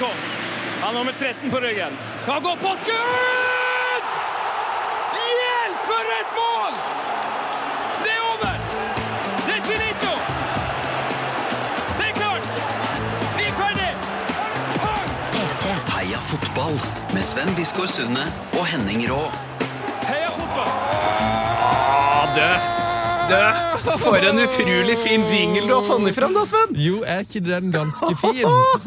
Lagerkom. Han har nummer 13 på ryggen. Han går på skudd! Hjelp, for et mål! Det er over! Det er finito! Det er klart! Vi er ferdig! Heia fotball med Sven Biskår Sunde og Henning Rå. Heia fotball! For en utrolig fin jingle du har funnet fram, da, Sven! Jo, er ikke den ganske fin?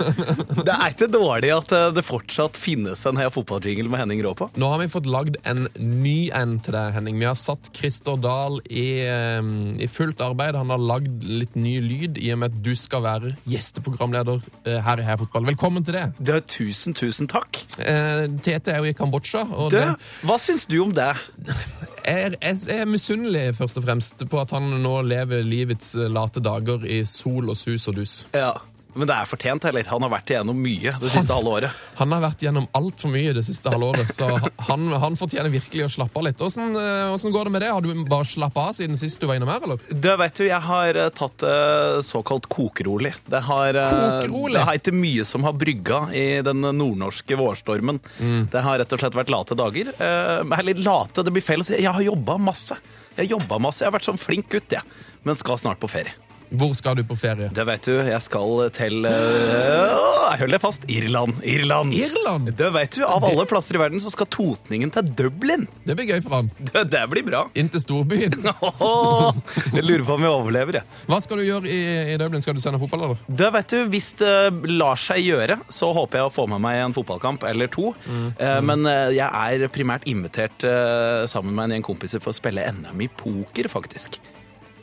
Det er ikke dårlig at eh, det fortsatt finnes en Heia fotballjingle med Henning Rå på. Nå har vi fått lagd en ny en til deg, Henning. Vi har satt Christer Dahl i, eh, i fullt arbeid. Han har lagd litt ny lyd i og med at du skal være gjesteprogramleder eh, her i Heia Fotball. Velkommen til det. Du, tusen, tusen takk. Eh, Tete er jo i Kambodsja. Og Du, det, hva syns du om det? jeg, jeg, jeg er misunnelig først og fremst på at han nå lever livets eh, late dager i sol og sus og dus. Ja. Men det er fortjent, heller. Han har vært igjennom mye det siste halve året. Han har vært gjennom altfor mye det siste halve året, så han, han fortjener virkelig å slappe av litt. Åssen eh, går det med det? Har du bare slappa av siden sist du var innom her, eller? Du, vet du, jeg har eh, tatt såkalt kokerolig. Det har, Kokerolig? det har ikke mye som har brygga i den nordnorske vårstormen. Det har rett og slett vært late dager. Eller late, det blir feil å si. Jeg har jobba masse. Jeg jobba masse. Jeg har vært sånn flink gutt, jeg. Men skal snart på ferie. Hvor skal du på ferie? Det vet du, jeg skal til uh, Jeg holder fast. Irland. Irland. Irland! Det vet du, Av alle plasser i verden så skal totningen til Dublin. Det blir gøy for han. Det, det blir bra. Inn til storbyen. Jeg lurer på om jeg overlever, jeg. Hva skal du gjøre i, i Dublin? Skal du sende fotball, eller? Det vet du, Hvis det lar seg gjøre, så håper jeg å få med meg en fotballkamp eller to. Eh, Men uh, jeg er primært invitert uh, sammen med en gjeng kompiser for å spille NM i poker, faktisk.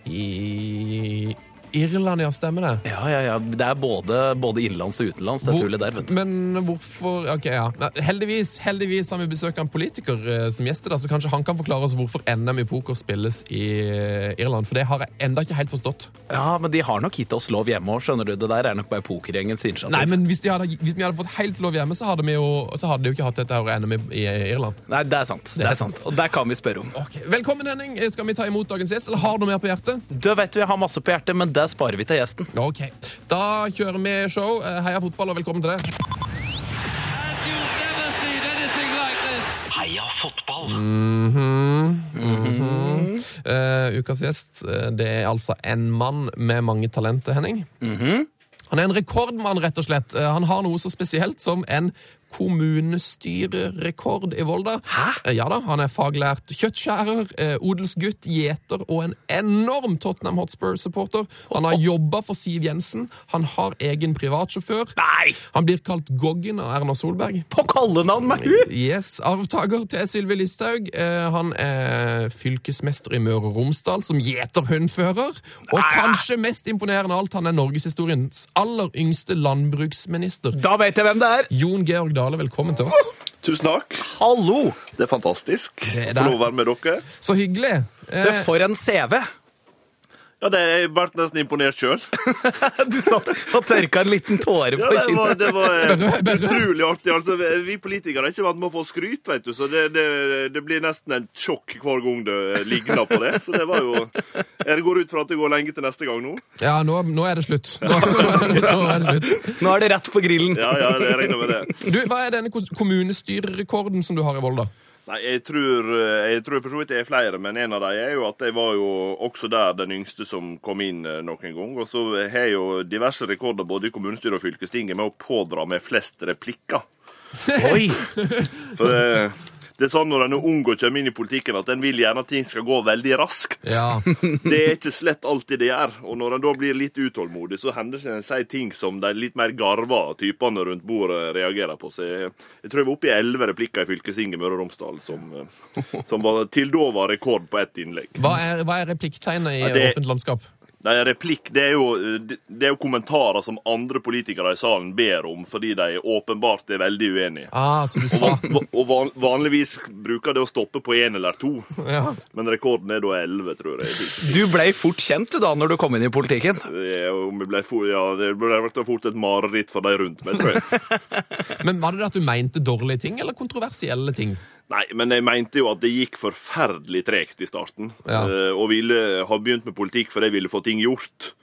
I Irland, ja, stemmer det. Ja, ja, ja. Det er både, både innenlands og utenlands, det Hvor- tullet der, vet du. Men hvorfor Ok, ja. Heldigvis, heldigvis har vi besøk av en politiker eh, som gjest i så kanskje han kan forklare oss hvorfor NM i poker spilles i eh, Irland. For det har jeg enda ikke helt forstått. Ja, men de har nok gitt oss lov hjemme òg, skjønner du. Det der er nok bare pokergjengens initiativ. Nei, men hvis, de hadde, hvis vi hadde fått helt lov hjemme, så hadde vi jo, så hadde de jo ikke hatt dette her NM i, i Irland. Nei, det er sant. Det er sant. Og der kan vi spørre om. Ok, Velkommen, Henning. Skal vi ta imot dagens gjest, eller har du mer på hjertet? Du vet du, Jeg har masse på hjertet, men det sparer vi til gjesten. Ok, Da kjører vi show. Eh, Heia fotball, og velkommen til det. Heia fotball. Eh, ukas gjest eh, det er altså en mann med mange talenter, Henning. Han er en rekordmann, rett og slett. Han har noe så spesielt som en kommunestyrerekord i Volda. Hæ? Ja da, Han er faglært kjøttskjærer, eh, odelsgutt, gjeter og en enorm Tottenham Hotspur-supporter. Han har jobba for Siv Jensen. Han har egen privatsjåfør. Nei! Han blir kalt Goggen av Erna Solberg. På kallenavn med hun! Yes, Arvtaker til Sylvi Listhaug. Eh, han er fylkesmester i Møre og Romsdal som gjeterhundfører. Og kanskje mest imponerende av alt, han er norgeshistoriens aller yngste landbruksminister. Da vet jeg hvem det er. Jon Georg Dale, velkommen til oss. Tusen takk. Hallo! Det er fantastisk er å få lov å være med dere. Så hyggelig. Du, er for en CV! Ja, det Jeg ble nesten imponert sjøl. Du satt og tørka en liten tåre Ja, på det var, det var eh, utrolig artig. Altså, vi politikere er ikke vant med å få skryt, vet du, så det, det, det blir nesten en sjokk hver gang det ligner på det. Så det var jo Jeg går ut fra at det går lenge til neste gang nå. Ja, nå, nå er det slutt. Nå, nå er det slutt. Nå er det rett på grillen. Ja, ja, jeg regner med det. Du, Hva er denne ko- kommunestyrerekorden som du har i Volda? Nei, jeg tror, eh, jeg tror for så vidt det er flere, men en av dem er jo at jeg var jo også der den yngste som kom inn eh, noen gang. Og så har jeg jo diverse rekorder både i kommunestyret og fylkestinget med å pådra meg flest replikker. Oi! For det, det er sånn når en er ung og kommer inn i politikken, at en vil gjerne at ting skal gå veldig raskt. Ja, Det er ikke slett alltid det gjør. Og når en da blir litt utålmodig, så hender det en sier ting som de litt mer garva typene rundt bordet reagerer på. Så jeg, jeg tror jeg var oppe i elleve replikker i fylkestinget Møre og Romsdal, som, eh, som var, til da var rekord på ett innlegg. Hva er, hva er replikktegnet i Ja, det- åpent landskap? Nei, replikk det er, jo, det det er jo kommentarer som andre politikere i salen ber om, fordi de åpenbart er veldig uenige. Ah, så du sa og van, vanligvis bruker det å stoppe på én eller to, ja. men rekorden er da elleve, tror jeg. Du ble fort kjent da når du kom inn i politikken. Ble for, ja, det ble ble fort et mareritt for de rundt meg, tror jeg. Men var det det at du mente dårlige ting, eller kontroversielle ting? Nei, men jeg mente jo at det gikk forferdelig tregt i starten. Ja. eh, Og ville ha begynt med politikk for jeg ville få ting gjort.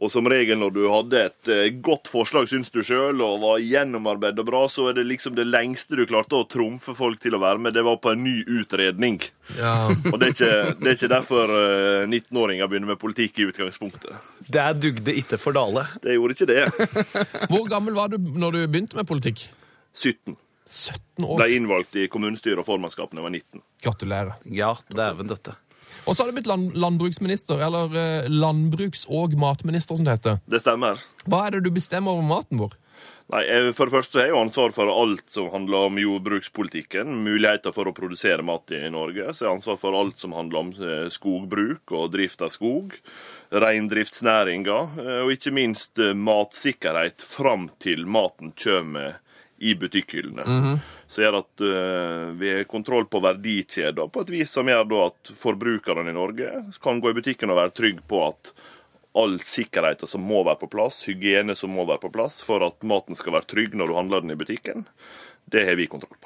Og som regel når du hadde et eh, godt forslag, syns du sjøl, og var gjennomarbeidet og bra, så er det liksom det lengste du klarte å trumfe folk til å være med, det var på en ny utredning. Ja. Og det er ikke, det er ikke derfor eh, 19-åringer begynner med politikk i utgangspunktet. Det dugde ikke for Dale. Det gjorde ikke det. Hvor gammel var du når du begynte med politikk? 17. 17 år. Ble innvalgt i kommunestyret og formannskapet da jeg var 19. Gratulerer. Ja, dæven døtte. Og så har du blitt land landbruksminister, eller eh, landbruks- og matminister, som det heter. Det stemmer. Hva er det du bestemmer over maten vår? Nei, jeg- For det første så har jeg jo ansvar for alt som handler om jordbrukspolitikken. Muligheter for å produsere mat i Norge. Så jeg har ansvar for alt som handler om eh, skogbruk og drift av skog. Reindriftsnæringa. eh, Og ikke minst eh, matsikkerhet fram til maten kommer i butikkhyllene. Så gjør at uh, vi har kontroll på verdikjeder på et vis som gjør at forbrukerne i Norge kan gå i butikken og være trygg på at all sikkerheten som må være på plass, hygiene som må være på plass for at maten skal være trygg når du handler den i butikken, det har vi kontroll.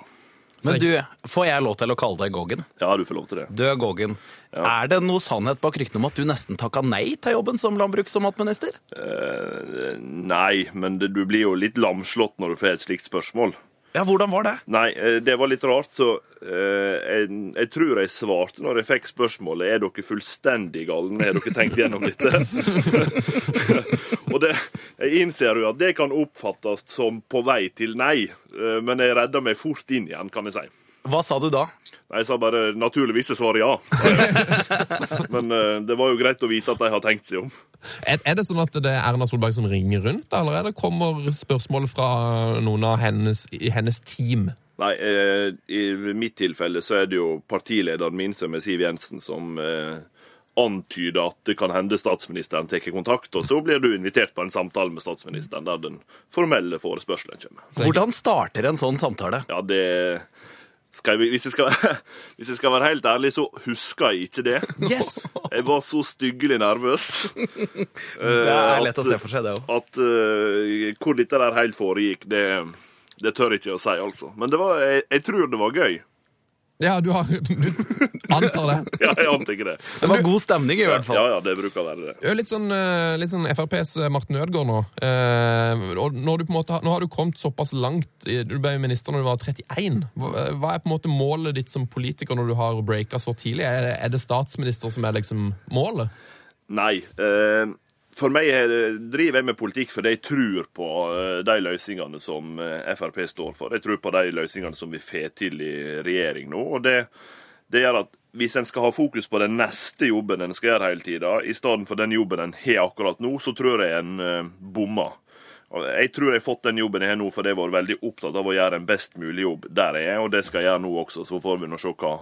Men du, får jeg lov til å kalle deg Goggen? Ja, du får lov til det. Du, Goggen. Er det noe sannhet bak ryktene om at du nesten takka nei til jobben som landbruks- og matminister? Eh, nei, men det, du blir jo litt lamslått når du får et slikt spørsmål. Ja, hvordan var det? Nei, eh, det var litt rart, så eh, jeg, jeg tror jeg svarte når jeg fikk spørsmålet Er dere fullstendig galne, har dere tenkt gjennom dette? og det, jeg innser jo at det kan oppfattes som på vei til nei, eh, men jeg redda meg fort inn igjen, kan jeg si. Hva sa du da? Nei, Jeg sa bare naturligvis er svaret ja. men eh, det var jo greit å vite at de har tenkt seg om. Er, er det sånn at det er Erna Solberg som ringer rundt, eller er det kommer spørsmål fra noen av hennes, hennes team? Nei, eh, i mitt tilfelle så er det jo partilederen min, som er Siv Jensen, som eh, antyder at det kan hende statsministeren tar kontakt, og så blir du invitert på en samtale med statsministeren der den formelle forespørselen kommer. Hvordan starter en sånn samtale? Ja, det skal jeg, hvis, jeg skal, hvis jeg skal være helt ærlig, så husker jeg ikke det. Yes! Jeg var så styggelig nervøs. Det er lett å se for seg det òg. At eh, hvor dette der helt foregikk, det, det tør jeg ikke å si, altså. Men det var, jeg, jeg tror det var gøy. Ja, du har Du antar det. Ja, jeg antar ikke det. Det var god stemning, i hvert fall. Ja, ja, det bruker å være det. Du er Litt sånn, eh, litt sånn FrPs Martin Ødegaard nå. Eh, når du på en måte, nå har du kommet såpass langt Du ble minister når du var 31. Hva, er på en måte målet ditt som politiker når du har breaka så tidlig? Det, er det statsminister som er liksom målet? Nei. Eh, for meg er driver jeg med politikk fordi jeg tror på eh, de løsningene som eh, Frp står for. Jeg tror på de løsningene som vi får til i regjering nå. og det, det gjør at hvis en skal ha fokus på den neste jobben en skal gjøre hele tida, i stedet for den jobben en har akkurat nå, så tror jeg en eh, bommer. Jeg tror jeg har fått den jobben jeg har nå fordi jeg har vært veldig opptatt av å gjøre en best mulig jobb der jeg er, og det skal jeg gjøre nå også. Så får vi nå se hva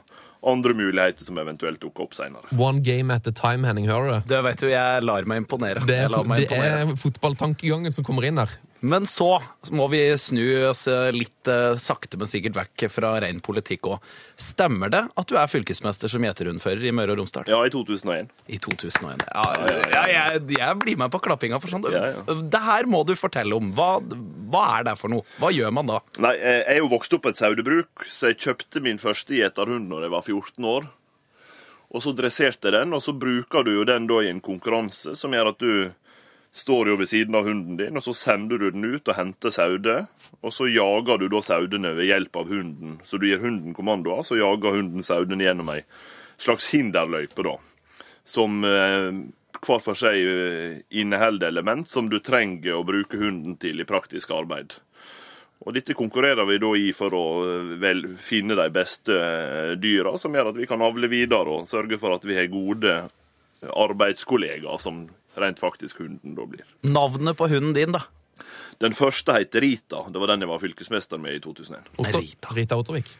andre muligheter som eventuelt dukker opp senere. One game at a time, Henning. Hører du det? Det vet du, jeg lar meg imponere. Det Jeg er, lar meg det er fotballtankegangen som kommer inn der. Men så må vi snu oss litt eh, sakte, men sikkert vekk fra ren politikk òg. Stemmer det at du er fylkesmester som gjeterundfører i Møre og Romsdal? Ja, i 2001. I 2001. Ja, ja, jeg, jeg blir med på klappinga for sånn. Ja, ja. Det her må du fortelle om. Hva, hva er det for noe? Hva gjør man da? Nei, eh, jeg er jo vokst opp på et sauebruk, så jeg kjøpte min første gjeterhund når jeg var 14 år. Og så dresserte jeg den, og så bruker du jo den da i en konkurranse som gjør at du står jo ved siden av hunden din, og så sender du den ut og henter sauer. Og så jager du da saudene ved hjelp av hunden. Så du gir hunden kommandoer, så jager hunden saudene gjennom ei slags hinderløype, da. Som eh, hver for seg eh, inneholder element som du trenger å bruke hunden til i praktisk arbeid. Og dette konkurrerer vi da i for å eh, vel finne de beste dyra, som gjør at vi kan avle videre og sørge for at vi har gode arbeidskollegaer, som rent faktisk hunden da blir. Navnet på hunden din, da? Den første heter Rita. Det var den jeg var fylkesmester med i 2001. Otto, Rita. Rita Ottervik.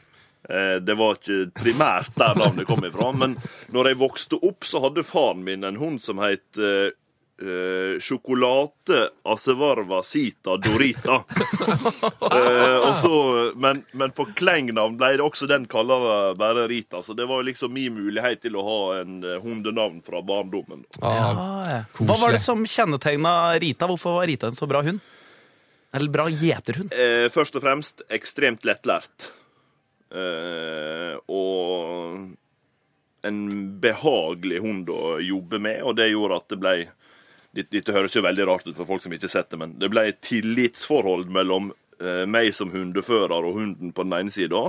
Eh, Det var ikke primært der navnet kom ifra, men når jeg vokste opp, så hadde faren min en hund som het eh, eh, Sjokolade Acevarva Sita Dorita. Eh, og så, men, men på klengnavn ble det også den kalla bare Rita, så det var liksom min mulighet til å ha en eh, hundenavn fra barndommen. Ah, ja. Hva var det som kjennetegna Rita? Hvorfor var Rita en så bra hund? Eller bra gjeterhund? Eh, først og fremst ekstremt lettlært. Eh, og en behagelig hund å jobbe med, og det gjorde at det ble dette, høres jo veldig rart ut for folk som ikke har sett det, men det ble et tillitsforhold mellom eh, meg som hundefører og hunden på den ene sida.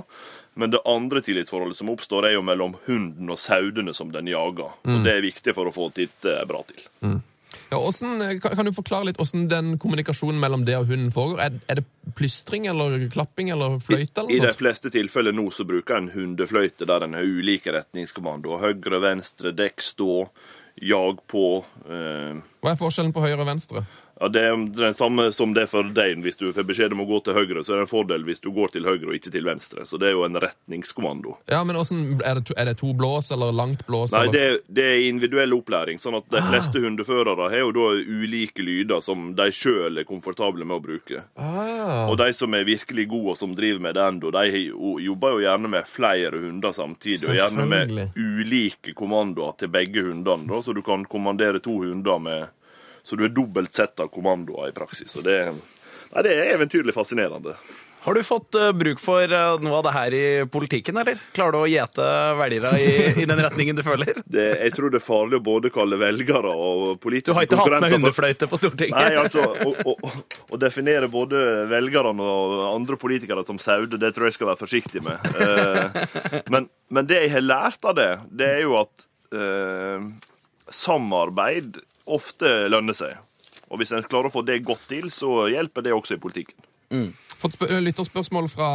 Men det andre tillitsforholdet som oppstår, er jo mellom hunden og sauene som den jager. Og det er viktig for å få dette bra til. Ja, hvordan, kan, kan du forklare litt hvordan den kommunikasjonen mellom det og hunden foregår? Er, er det plystring eller klapping eller fløyte? I i de fleste tilfeller nå så bruker en hundefløyte der en har ulike retningskommando. Høyre, venstre, dekk, stå, jag på. Eh, Hva er forskjellen på høyre og venstre? Ja, det er den samme som det er for deg. Hvis du får beskjed om å gå til høyre, så er det en fordel hvis du går til høyre og ikke til venstre. Så det er jo en retningskommando. Ja, men hvordan, er, det to, er det to blås eller langt blås? Nei, det, det er individuell opplæring. sånn at de fleste hundeførere har jo da ulike lyder som de sjøl er komfortable med å bruke. Ah. Og de som er virkelig gode og som driver med det ennå, de jobber jo gjerne med flere hunder samtidig. Og gjerne med ulike kommandoer til begge hundene, da, så du kan kommandere to hunder med Så du er dobbelt sett av kommandoer i praksis. Og det, nei, det er eventyrlig fascinerende. Har du fått eh, bruk for eh, noe av det her i politikken, eller? Klarer du å gjete velgere i, i den retningen du føler? Det, jeg tror det er farlig å både kalle velgere og Du har ikke hatt med konkurrenter hundefløyte på Stortinget? Nei, altså, å definere både velgerne og andre politikere som saude, det tror jeg skal være forsiktig med. Eh, men, men det jeg har lært av det, det er jo at eh, samarbeid ofte lønner seg. Og hvis en klarer å få det godt til, så hjelper det også i politikken. Fått spør lytterspørsmål fra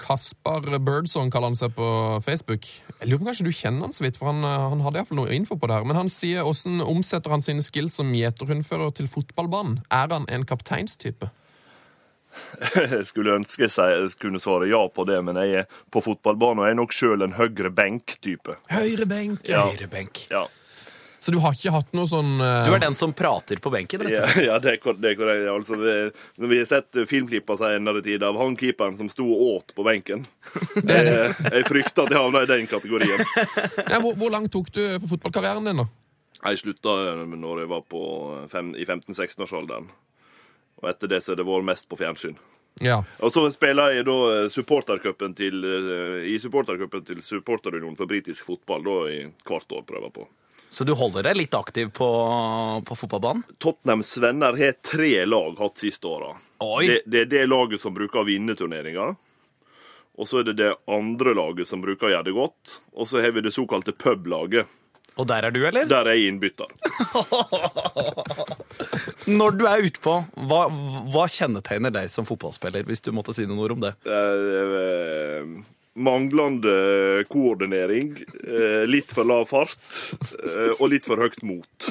Kaspar Birdsong, kaller han seg på Facebook. Jeg lurer på om kanskje du kjenner han så vidt, for han, eh, han hadde iallfall noe info på det her. Men han sier hvordan omsetter han sine skills som gjeterhundfører til fotballbanen? Er han en kapteinstype? Jeg skulle ønske jeg kunne svare ja på det, men jeg er på fotballbanen, og jeg er nok sjøl en høyre benk-type. Høyrebenk! Ja. Høyrebenk. Ja. Så du har ikke hatt noe sånn uh... Du er den som prater på benken, rett og Ja, slett. ja det er det er korrekt. Altså, vi, når vi har sett filmklipper senere tid av han keeperen som sto og åt på benken Jeg, jeg frykter at jeg havna i den kategorien. ja, hvor, hvor langt tok du for fotballkarrieren din, da? Jeg slutta når jeg var på fem, i 15-16-årsalderen. Og etter det så har det vært mest på fjernsyn. Ja. Og så spiller jeg da supportercupen til, eh, i supportercupen til Supporterunionen for britisk fotball da i hvert år prøver på. Så du holder deg litt aktiv på, på fotballbanen? Tottenhams venner har tre lag hatt siste åra. Det, det er det laget som bruker å vinne turneringa. Og så er det det andre laget som bruker å gjøre det godt. Og så har vi det såkalte publaget. Og der er du, eller? Der er jeg innbytter. Når du er utpå, hva, hva kjennetegner deg som fotballspiller, hvis du måtte si noen ord om det? Manglende koordinering, eh, litt for lav fart eh, og litt for høyt mot.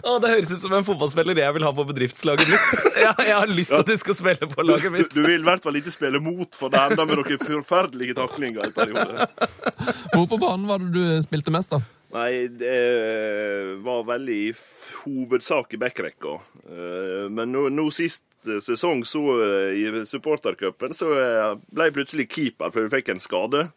Å, det høres ut som en fotballspiller jeg vil ha på bedriftslaget mitt. Jeg, jeg har lyst til at du skal spille på laget mitt. du vil i hvert fall ikke spille mot, for det ender med noen forferdelige taklinger i periode. Hvor på banen var det du spilte mest, da? Nei, det var veldig i hovedsak i backrekka. Eh, Men nå, nå sist sesong, så eh, i supportercupen, så eh, ble jeg plutselig keeper, for vi fikk en skade.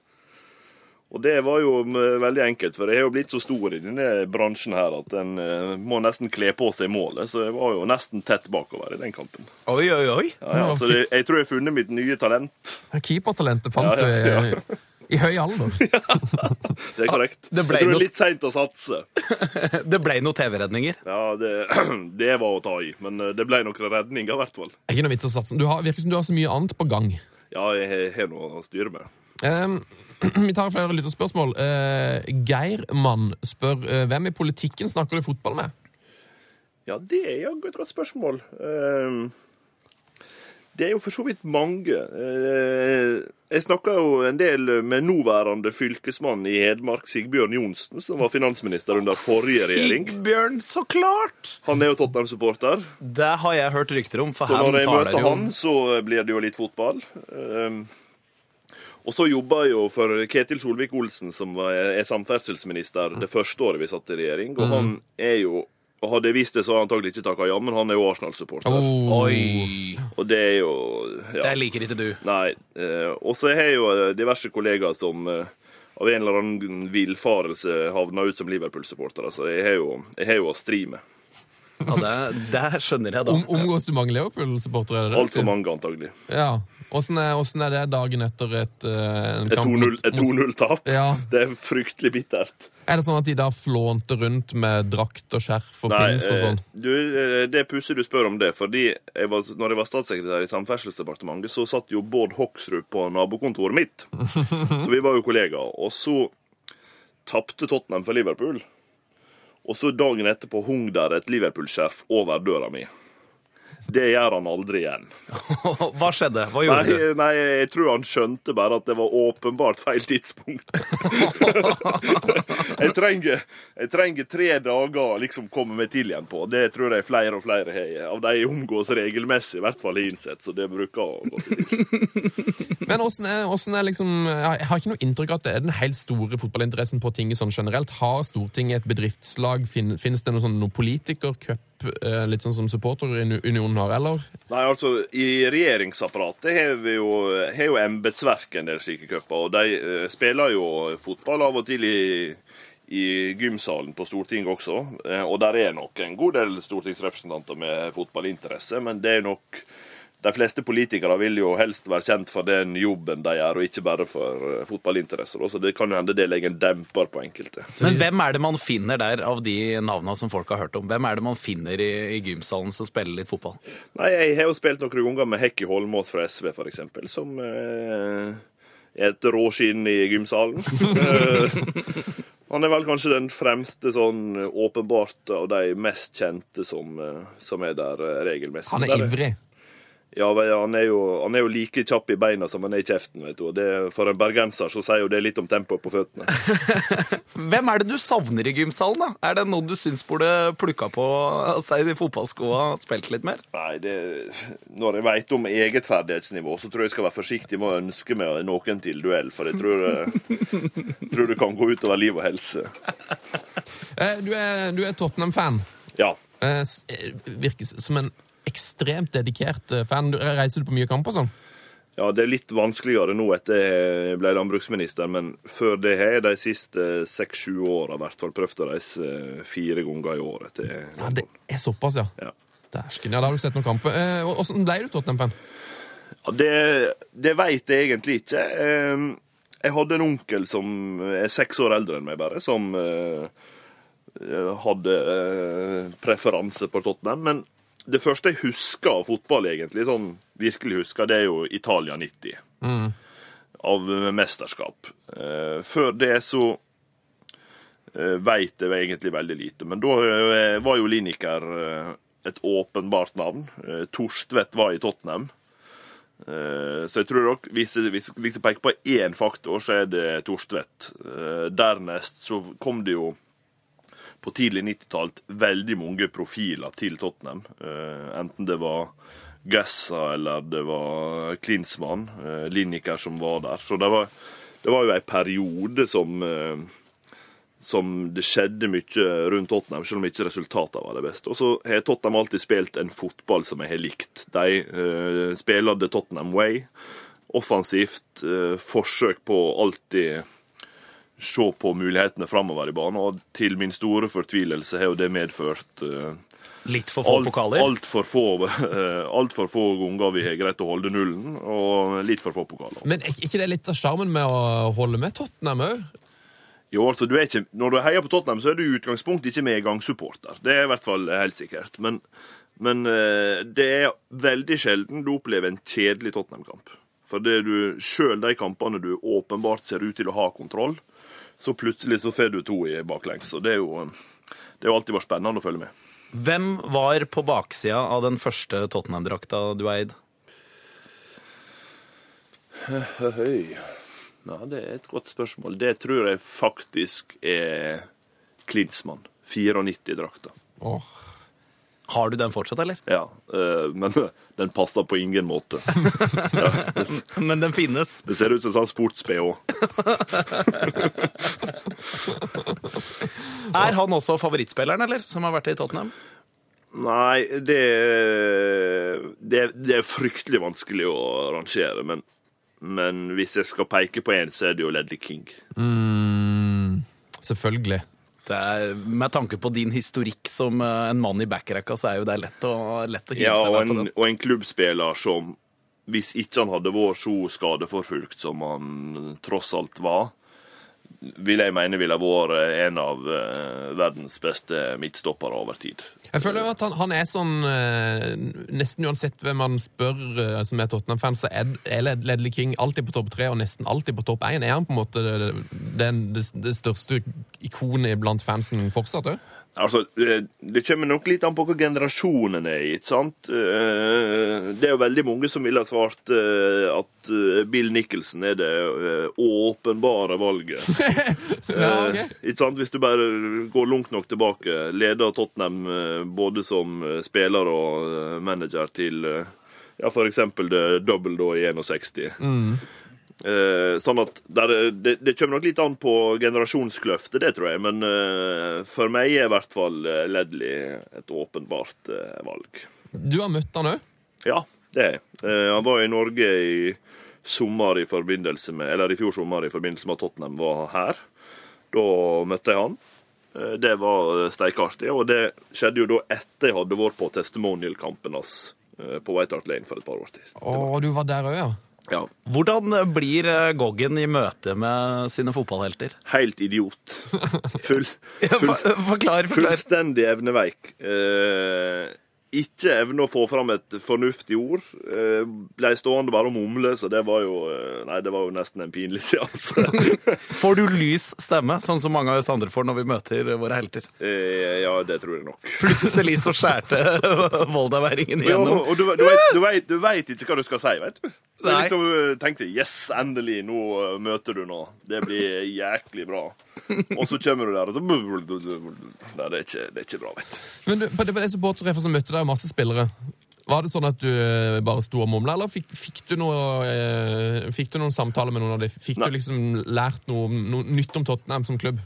Og det var jo mm, veldig enkelt, for jeg har jo blitt så stor i denne bransjen her at en eh, må nesten kle på seg målet, så jeg var jo nesten tett bakover i den kampen. Oi, oi, oi. Ja, ja, så det, jeg tror jeg har funnet mitt nye talent. Keepertalentet fant ja, du i, høy alder. Det er korrekt. det ble jeg tror det er litt seint å satse. Det ble noen TV-redninger. Ja, det, det var å ta i, men eh, det ble noen redninger i hvert fall. Er Ikke noe vits å satse. Du har, virker som du har så mye annet på gang. Ja, jeg har- noe å styre med. Um, vi tar flere lytterspørsmål. Uh, Geirmann spør uh, hvem i politikken snakker du fotball med? Ja, det er jaggu et godt spørsmål. Ehm, Det er jo for så vidt mange. Eh, Jeg snakka jo en del med nåværende fylkesmann i Hedmark, Sigbjørn Johnsen, som var finansminister under forrige regjering. Sigbjørn, så klart! Han er jo Tottenham-supporter, Det har jeg hørt rykter om, for så når jeg møter jo han, så blir det jo litt fotball. Ehm, Og så jobba jeg jo for Ketil Solvik-Olsen, som er samferdselsminister det første året vi satt i regjering. Og han er jo Hadde jeg visst det, så hadde jeg antagelig ikke takka ja, men han er jo Arsenal-supporter. Oh. Oi! Og det er jo ja. Det liker ikke du. Nei. Eh, og så har jeg jo eh, diverse kollegaer som eh, av en eller annen villfarelse havna ut som Liverpool-supportere. Så jeg har jo, jeg har jo å stri med. Ja, det, det skjønner jeg, da. Om, omgås du mange Leopold-supportere? er Altfor mange, antagelig. Ja. Åssen er, er det dagen etter et, uh, Et kamp 2-0 mot- et mot- 2-0-tap. Ja. Det er fryktelig bittert. Er det sånn at de da flånte rundt med drakt og skjerf og Nei, pins og sånn? eh, du, eh, det er pussig du spør om det, fordi jeg var, når jeg var statssekretær i Samferdselsdepartementet, så satt jo Bård Hoksrud på nabokontoret mitt. Så vi var jo kollegaer. Og så tapte Tottenham for Liverpool. Og så dagen etterpå hung der et Liverpool-skjerf over døra mi. Det gjør han aldri igjen. Hva skjedde? Hva gjorde Nei, du? nei, jeg tror han skjønte bare at det var åpenbart feil tidspunkt. jeg, trenger, jeg trenger tre dager å liksom komme meg til igjen på. Det tror jeg flere og flere har. Av de jeg omgås regelmessig, i hvert fall har innsett. Så det bruker å gå seg til. Men åssen er, hvordan er liksom Jeg har ikke noe inntrykk av at det er den helt store fotballinteressen på tinget sånn generelt. Har Stortinget et bedriftslag? Finnes det noe sånn noe politikercup, eh, litt sånn som supporterunionen har, eller? Nei, altså, I regjeringsapparatet har vi jo, har jo embetsverket en del slike cuper. Og de uh, spiller jo fotball av og til i, i gymsalen på Stortinget også. Eh, og der er nok en god del stortingsrepresentanter med fotballinteresse, men det er nok de fleste politikere vil jo helst være kjent for den jobben de gjør, og ikke bare for eh, fotballinteresser. Så det kan jo hende det legger en demper på enkelte. Men hvem er det man finner der, av de navnene som folk har hørt om? Hvem er det man finner i, i gymsalen som spiller litt fotball? Nei, jeg har jo spilt noen ganger med Hekki Holmås fra SV, eksempel, som eh, er et råskinn i gymsalen. Eh, Han er vel kanskje den fremste sånn åpenbart av de mest kjente som, eh, som er der eh, regelmessig. Han er ivrig. Ja, han er, jo, han er jo like kjapp i beina som han er i kjeften. vet du. Det, for en bergenser så sier jo det litt om tempoet på føttene. Hvem er det du savner i gymsalen, da? Er det noen du syns burde plukka på seg i fotballskoa og spilt litt mer? Nei, det, Når jeg veit om eget ferdighetsnivå, så tror jeg jeg skal være forsiktig med å ønske meg noen til duell. For jeg tror, eh, tror det kan gå utover liv og helse. Eh, Du er, er Tottenham-fan. Ja. Eh, Virker som en ekstremt dedikert eh, fan. Reiser du på mye kamp og sånn? Ja, det er litt vanskeligere nå etter jeg ble landbruksminister, men før det har jeg de siste seks-sju åra i hvert fall prøvd å reise fire ganger i året til Ja, det er såpass, ja. Ja. Dæsken. Ja, da har du sett noen kamper. Eh, Åssen ble du Tottenham-fan? Ja, det det veit jeg egentlig ikke. Eh, Jeg hadde en onkel som er seks år eldre enn meg, bare, som eh, hadde eh, preferanse på Tottenham. Men det første jeg husker av fotball, egentlig, sånn virkelig husker, det er jo Italia 90. Av mesterskap. Eh, Før det så eh, veit jeg egentlig veldig lite. Men da eh, var jo Lineker eh, et åpenbart navn. Torstvedt var i Tottenham. Så jeg tror nok, hvis jeg, jeg peker på én faktor, så er det Torstvedt. Dernest så kom det jo på tidlig 90-tall veldig mange profiler til Tottenham. Eh, Enten det var Gessa eller det var Klinsmann, eh, Lineker som var der. Så det var, det var jo ei periode som eh, som det skjedde mye rundt Tottenham, selv om ikke resultatene var det beste. Og så har Tottenham alltid spilt en fotball som jeg har likt. De spiller The Tottenham Way. Offensivt. Forsøk på alltid se på mulighetene framover i banen. Og til min store fortvilelse har jo det medført uh, Litt for få alt, pokaler? altfor få, uh, alt for få ganger vi har greid å holde nullen, og litt for få pokaler. Men er ikke det litt av sjarmen med å holde med Tottenham òg? Jo, altså, du ikke, Når du heier på Tottenham, så er du i utgangspunktet ikke medgangssupporter. Det er i hvert fall helt sikkert. Men, men eh, det er veldig sjelden du opplever en kjedelig Tottenham-kamp. For det du, selv de kampene du åpenbart ser ut til å ha kontroll, så plutselig så får du to i baklengs. Og det er jo det har alltid vært spennende å følge med. Hvem var på baksida av den første Tottenham-drakta du eide? Høy. Ja, det er et godt spørsmål. Det tror jeg faktisk er Klinsmann. 94-drakta. Åh. Har du den fortsatt, eller? Ja, eh, men den passer på ingen måte. Ja, det, Men den finnes. det ser ut som en sånn sports-BH. Er han også favorittspilleren, eller? Som har vært i Tottenham? Nei, det, det, det er fryktelig vanskelig å rangere, men, men hvis jeg skal peke på én, så er det jo Ledley King. Mm, selvfølgelig. Det er, med tanke på din historikk som eh, en mann i backrekka, så er jo det lett å, lett å hive Ja, seg med på en, den. og en klubbspiller som, hvis ikke han hadde vært så skadeforfulgt som han tross alt var, vil jeg mene ville vært en av eh, verdens beste midtstoppere over tid. Jeg føler jo at han, han er sånn eh, Nesten uansett hvem man spør eh, som er Tottenham-fan, så er, Ledley King alltid på topp tre og nesten alltid på topp én. Er han på en måte det, det, det største ikonet blant fansen fortsatt òg? Altså, eh, Det kommer nok litt an på hva generasjonen er i. sant? Eh, Det er jo veldig mange som ville ha svart eh, at Bill Nicholson er det åpenbare valget. Ja, ok. Eh, Ikke sant? Hvis du bare går langt nok tilbake, leder Tottenham både som spiller og manager til ja, det double da i 61. Eh, sånn at der, er- det, det kommer nok litt an på generasjonskløftet, det tror jeg. Men eh, for meg er i hvert fall eh, Ledley et åpenbart eh, valg. Du har møtt han òg? Ja, det er jeg. Eh, han var i Norge i sommer i forbindelse med Eller i fjor sommer i forbindelse med at Tottenham var her. Da møtte jeg han. Eh, Det var steikartig, og det skjedde jo da etter jeg hadde vært på testimonial-kampen hans eh, på White Hart Lane for et par år til. Å, du var der òg, ja. Ja, Hvordan blir eh, Goggen i møte med sine fotballhelter? Helt idiot. Full, full, Forklar, forklar. fullstendig evneveik. Eh, ikke evne å få fram et fornuftig ord. Eh, ble stående bare og mumle, så det var jo eh, Nei, det var jo nesten en pinlig seanse. Får du lys stemme, sånn som mange av oss andre får når vi møter våre helter? eh, ja, det tror jeg nok. Plutselig så skjærte voldaværingen igjennom. Ja, og du, du, vet, du, vet, du vet ikke hva du skal si, vet du. Nei. liksom eh, tenkte yes, endelig, nå eh, møter du nå. Det blir jæklig bra. Og så kommer du der, og så Nei, det er ikke, det er ikke bra, vet du. Men du, på det, supportertreffet så møtte deg masse spillere. Var det sånn at du eh, bare sto og mumla, eller fikk, fikk, du noe, fikk du noen samtaler med noen av dem? Fikk Nei. du liksom lært noe, noe nytt om Tottenham som klubb?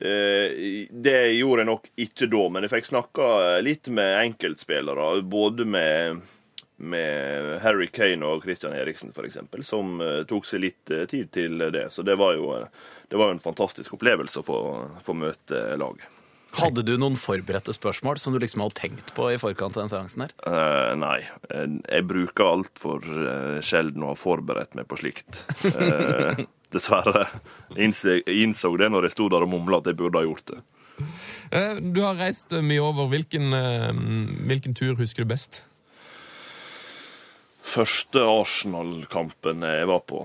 Eh, Det gjorde jeg nok ikke da, men jeg fikk snakka litt med enkeltspillere. Både med, med Harry Kane og Christian Eriksen, f.eks., som eh, tok seg litt eh, tid til det. Så det var jo, eh, det var jo en fantastisk opplevelse å få, få møte laget. Hadde du noen forberedte spørsmål som du liksom hadde tenkt på i forkant av den seansen her? Uh, nei, eh, jeg bruker altfor sjelden å ha forberedt meg på slikt. uh, dessverre. Jeg innså, det når jeg sto der og mumla at jeg burde ha gjort det. Uh, Du har reist mye over. Hvilken, hvilken tur husker du best? Første Arsenal-kampen jeg var på,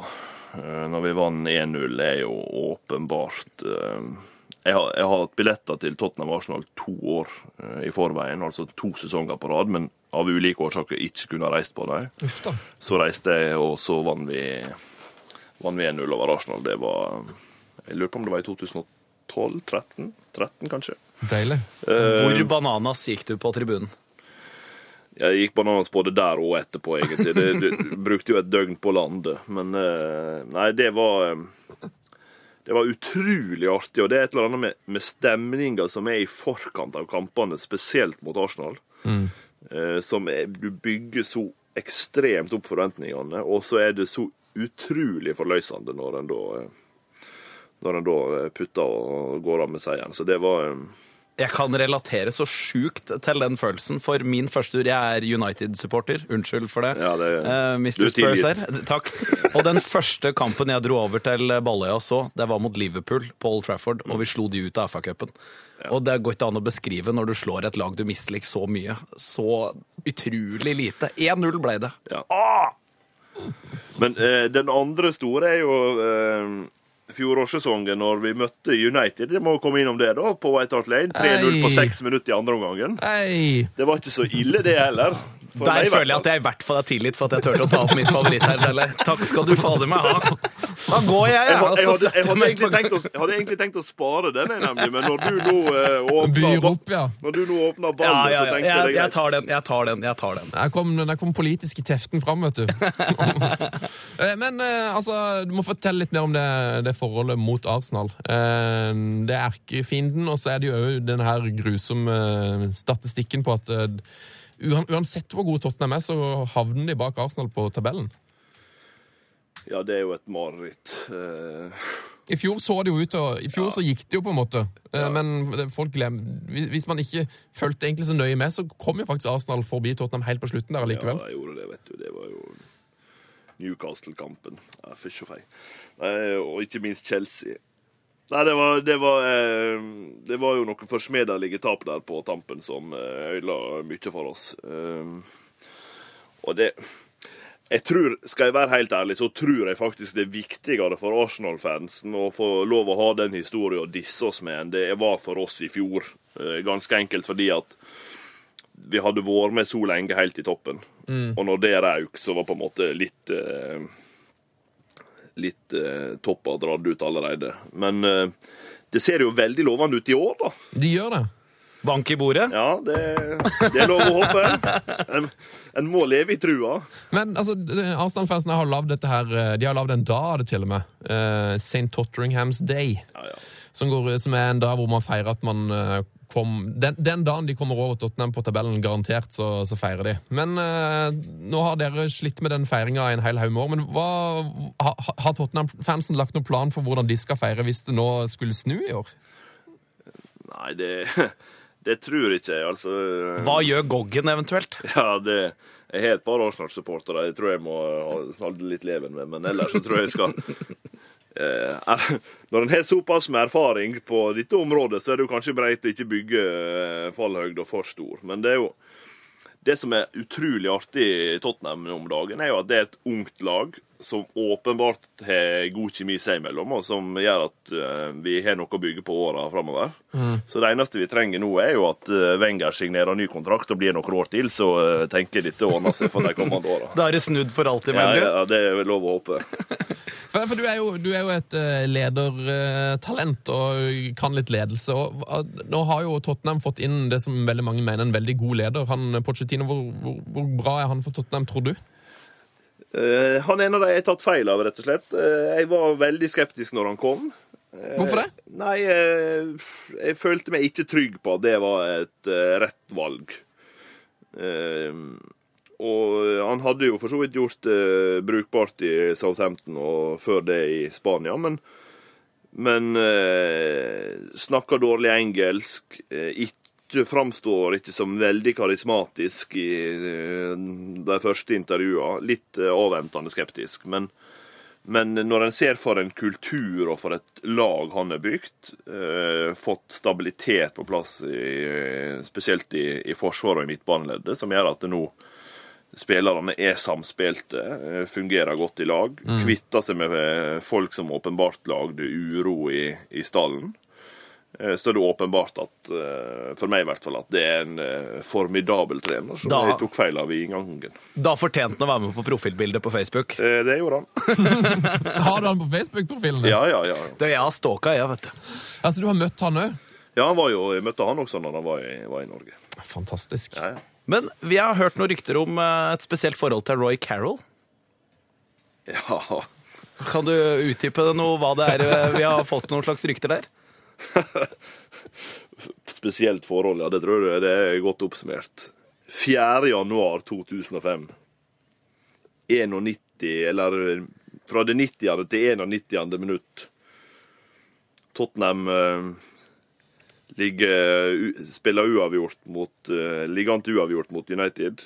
eh, når vi vant 1-0, er jo åpenbart eh, jeg har, jeg har hatt billetter til Tottenham Arsenal to år eh, i forveien, altså to sesonger på rad, men av ulike årsaker ikke kunne ha reist på dem. Så reiste jeg, og så vant vi, vann vi 1-0 over Arsenal. Det var Jeg lurer på om det var i 2012? 13? 13 kanskje? Deilig. Hvor bananas gikk du på tribunen? Jeg gikk bananas både der og etterpå, egentlig. Det, det brukte jo et døgn på landet. Men eh, nei, det var eh, Det var utrolig artig. Og det er et eller annet med, med stemninga som er i forkant av kampene, spesielt mot Arsenal. eh, Som er, du bygger så ekstremt opp forventningene, og så er det så utrolig forløsende når en da eh, når en da putter og går av med seieren. Så det var eh, Jeg kan relatere så sjukt til den følelsen, for min første tur Jeg er United-supporter. Unnskyld for det. Ja, det- uh, Mr. er Spurs her. Takk. Og den første kampen jeg dro over til Balløya så, det var mot Liverpool på Old Trafford, og vi slo de ut av FA-cupen. Og det går ikke an å beskrive når du slår et lag du misliker så mye. Så utrolig lite. 1-0 ble det. Ja. Men eh, den andre store er jo eh, fjorårssesongen når vi møtte United. Jeg må komme innom det, da, på White Hart Lane. 3-0 på seks minutter i andre omgangen. Det var ikke så ille, det heller. For Der meg føler jeg at jeg i hvert fall er tilgitt for at jeg turte å ta opp mitt favorittherr. Eller takk skal du fader meg ha. Da går jeg, jeg, jeg. jeg, hadde, jeg, hadde egentlig tenkt å, jeg hadde egentlig tenkt å spare den, nemlig, men når du nå eh, åpner, Byr opp, ja. Når du nå åpner ballen, ja, så ja. tenkte jeg det er jeg tar den. Jeg tar den. Jeg tar den. Der kom, der kom politiske teften fram, vet du. Eh, Men eh, altså, du må fortelle litt mer om det, det forholdet mot Arsenal. Eh, Det er erkefienden, og så er det jo òg den her grusomme eh, statistikken på at eh, uansett hvor gode Tottenham er, så havner de bak Arsenal på tabellen. Ja, det er jo et mareritt. I fjor så det jo ut og, I fjor så gikk det jo på en måte, Ja. men folk glem, hvis man ikke fulgte egentlig så nøye med, så kom jo faktisk Arsenal forbi Tottenham helt på slutten der Ja, allikevel. jeg gjorde det, vet du. Det var jo Newcastle-kampen. Ja, Fysj og fei. Og ikke minst Chelsea. Nei, det var, det var, eh, det var jo noen forsmedelige tap der på tampen som eh, ødela mye for oss. Eh, og det jeg tror, Skal jeg være helt ærlig, så tror jeg faktisk det er viktigere for Arsenal-fansen å få lov å ha den historien og disse oss med, enn det var for oss i fjor. Eh, Ganske enkelt fordi at vi hadde vært med så lenge helt i toppen. Og når det røk, så var på en måte litt eh, Litt eh, toppa dratt ut allerede. Men eh, det ser jo veldig lovende ut i år, da. De gjør det. Bank i bordet. Ja, det, det er lov å håpe. En, en må leve i trua. Men altså, Arsenal-fansene har lagd dette her eh, De har lagd en dag av det, til og med. Uh, St. Totteringham's Day. Ja, ja. Som, går, som er en dag hvor man feirer at man eh, kom Den, den dagen de kommer over Tottenham på tabellen, garantert, så, så feirer de. Men eh, nå har dere slitt med den feiringa i en hel haug med år. Men hva, ha, har Tottenham-fansen lagt noen plan for hvordan de skal feire hvis det nå skulle snu i år? Nei, det, det tror ikke jeg, altså. Hva gjør Goggen eventuelt? Ja, det Jeg har et par Arsenal-supportere jeg tror jeg må ha litt leven med, men ellers så tror jeg jeg skal eh, Når en har såpass med erfaring på dette området, så er det jo kanskje greit å ikke bygge eh, fallhøgda for stor. Men det er jo Det som er utrolig artig i Tottenham om dagen, er jo at det er et ungt lag som åpenbart har god kjemi seg imellom, og som gjør at eh, vi har noe å bygge på åra framover. Så det eneste vi trenger nå, er jo at eh, Wenger signerer ny kontrakt og blir noen år til, så eh, tenker jeg dette ordner seg for de kommende åra. Da er det snudd for alltid, mener du? ja, det er lov å håpe. For, for du, er jo, du er jo et ledertalent og kan litt ledelse. og Nå har jo Tottenham fått inn det som veldig mange mener en veldig god leder. Han, Pochettino, hvor, hvor, hvor bra er han for Tottenham, tror du? Eh, han er en av de jeg har tatt feil av, rett og slett. Eh, jeg var veldig skeptisk når han kom. Hvorfor det? Nei, eh, jeg følte meg ikke trygg på at det var et eh, rett valg. Eh, og han hadde jo for så vidt gjort det brukbart i Southampton og før det i Spania, men, men eh, snakker dårlig engelsk. Eh, ikke framstår ikke som veldig karismatisk i eh, de første intervjuene. Litt eh, avventende skeptisk. Men, men når en ser for en kultur og for et lag han har bygd, eh, fått stabilitet på plass, i, spesielt i, i forsvaret og i midtbaneleddet, som gjør at det nå spillerne er samspilte, eh, fungerer godt i lag, kvitter seg med eh, folk som åpenbart lagde uro i, i stallen. Eh, Så er det åpenbart at, eh, for meg i hvert fall, at det er en eh, formidabel trener som Da- jeg tok feil av i inngangen. Da fortjente han å være med på profilbildet på Facebook. Eh, Det gjorde han. Har du han på Facebook-profilen? Ja, ja, ja. Det er jeg har stalka, jeg, vet du. Altså, Du har møtt han òg? Ja, han var jo, jeg møtte han også når han var i, var i Norge. Fantastisk. Ja, ja. Men vi har hørt noen rykter om et spesielt forhold til Roy Carroll. Ja, Kan du utdype det noe, hva det er vi har fått noen slags rykter der? spesielt forhold, ja, det tror jeg det er godt oppsummert. 4. januar 2005. 91, eller fra det 90. til 91. minutt. Tottenham eh, ligger, spiller uavgjort mot, eh, ligger uavgjort mot United.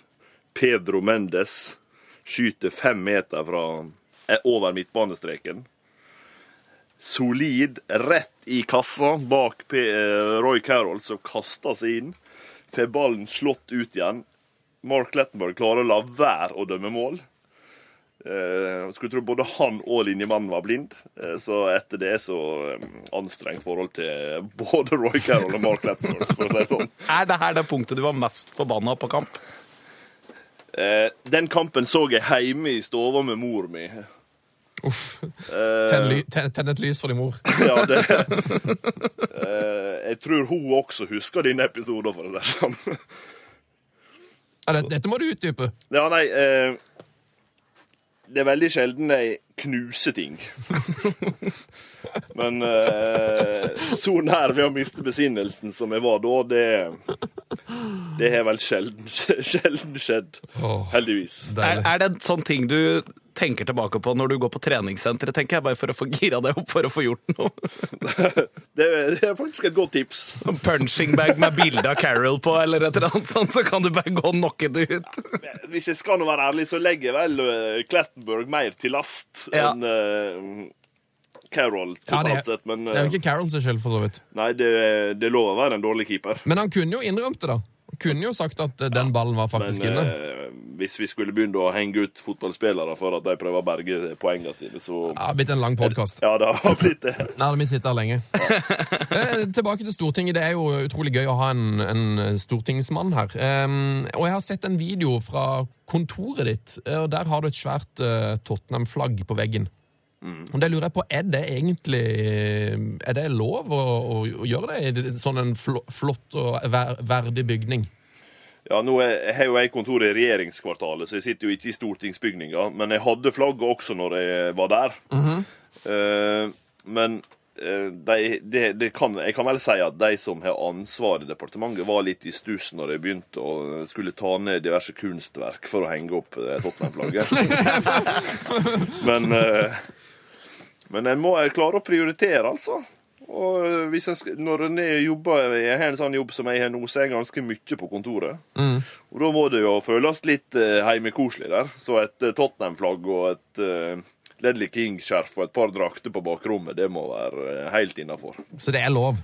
Pedro Mendes skyter fem meter fra eh, over midtbanestreken. Solid, rett i kassa bak P eh, Roy Carroll, som kaster seg inn. Får ballen slått ut igjen. Mark Lettenberg klarer å la være å dømme mål. Eh, skulle tro både han og linjemannen var blind. Eh, så etter det så eh, anstrengt forhold til både Roy Carroll og Mark Lettenberg, for å si det sånn. Er det her det punktet du var mest forbanna på kamp? Eh, den kampen så jeg hjemme i stua med mor mi. Uff. Eh, Tenn, ten tenn et lys for din mor. Ja, det eh, Jeg tror hun også husker dine episoder, for å si det sånn. Ja, dette må du utdype. Ja, nei eh, Det er veldig sjelden jeg knuser ting. Men eh, så nær ved å miste besinnelsen som jeg var da, det Det har vel sjelden, sjelden skjedd. Heldigvis. Er, er det en sånn ting du tenker tilbake på når du går på treningssenteret, tenker jeg, bare for å få gira deg opp for å få gjort noe. Det, er- det er faktisk et godt tips. Punching bag med bilde av Carol på, eller et eller annet sånt, så kan du bare gå og knocke det ut. Hvis jeg skal nå være ærlig, så legger jeg vel eh, Klettenburg mer til last Ja. enn uh, Carroll Ja, det, sett. Men det er jo eh, ikke Carol sin skyld, for så vidt. nei, det, det lover å være en dårlig keeper. Men han kunne jo innrømt det, da. Kunne jo sagt at eh, den ballen var Men faktisk inne. eh, hvis vi skulle begynne å henge ut fotballspillere for at de prøver å berge poengene sine, så Ja, blitt en lang podkast. Ja, det har blitt det. Nei, vi sitter her lenge. Eh, tilbake til Stortinget. Det er jo utrolig gøy å ha en, en stortingsmann her. Em, og jeg har sett en video fra kontoret ditt, eh, og der har du et svært eh, Tottenham-flagg på veggen. Og det lurer jeg på, Er det egentlig Er det lov å, å, å gjøre det i sånn en flott og ver verdig bygning? Ja, nå har jo jeg kontor i regjeringskvartalet, så jeg sitter jo ikke i stortingsbygninga. Men jeg hadde flagget også når jeg var der. Eh, men uh, de, de, de kan, jeg kan vel si at de som har ansvar i departementet, var litt i stuss når jeg begynte å skulle ta ned diverse kunstverk for å henge opp eh, Tottenham-flagget. men eh, men en må klare å prioritere, altså. Og eh, skal, når en er jobber, jeg har en sånn jobb som jeg har nå, så er jeg ganske mye på kontoret. Og da må det jo føles litt eh, heimekoselig der. Så et eh, Tottenham-flagg og et uh, Ledley King-skjerf og et par drakter på bakrommet, det må være eh, helt innafor. Så det er lov.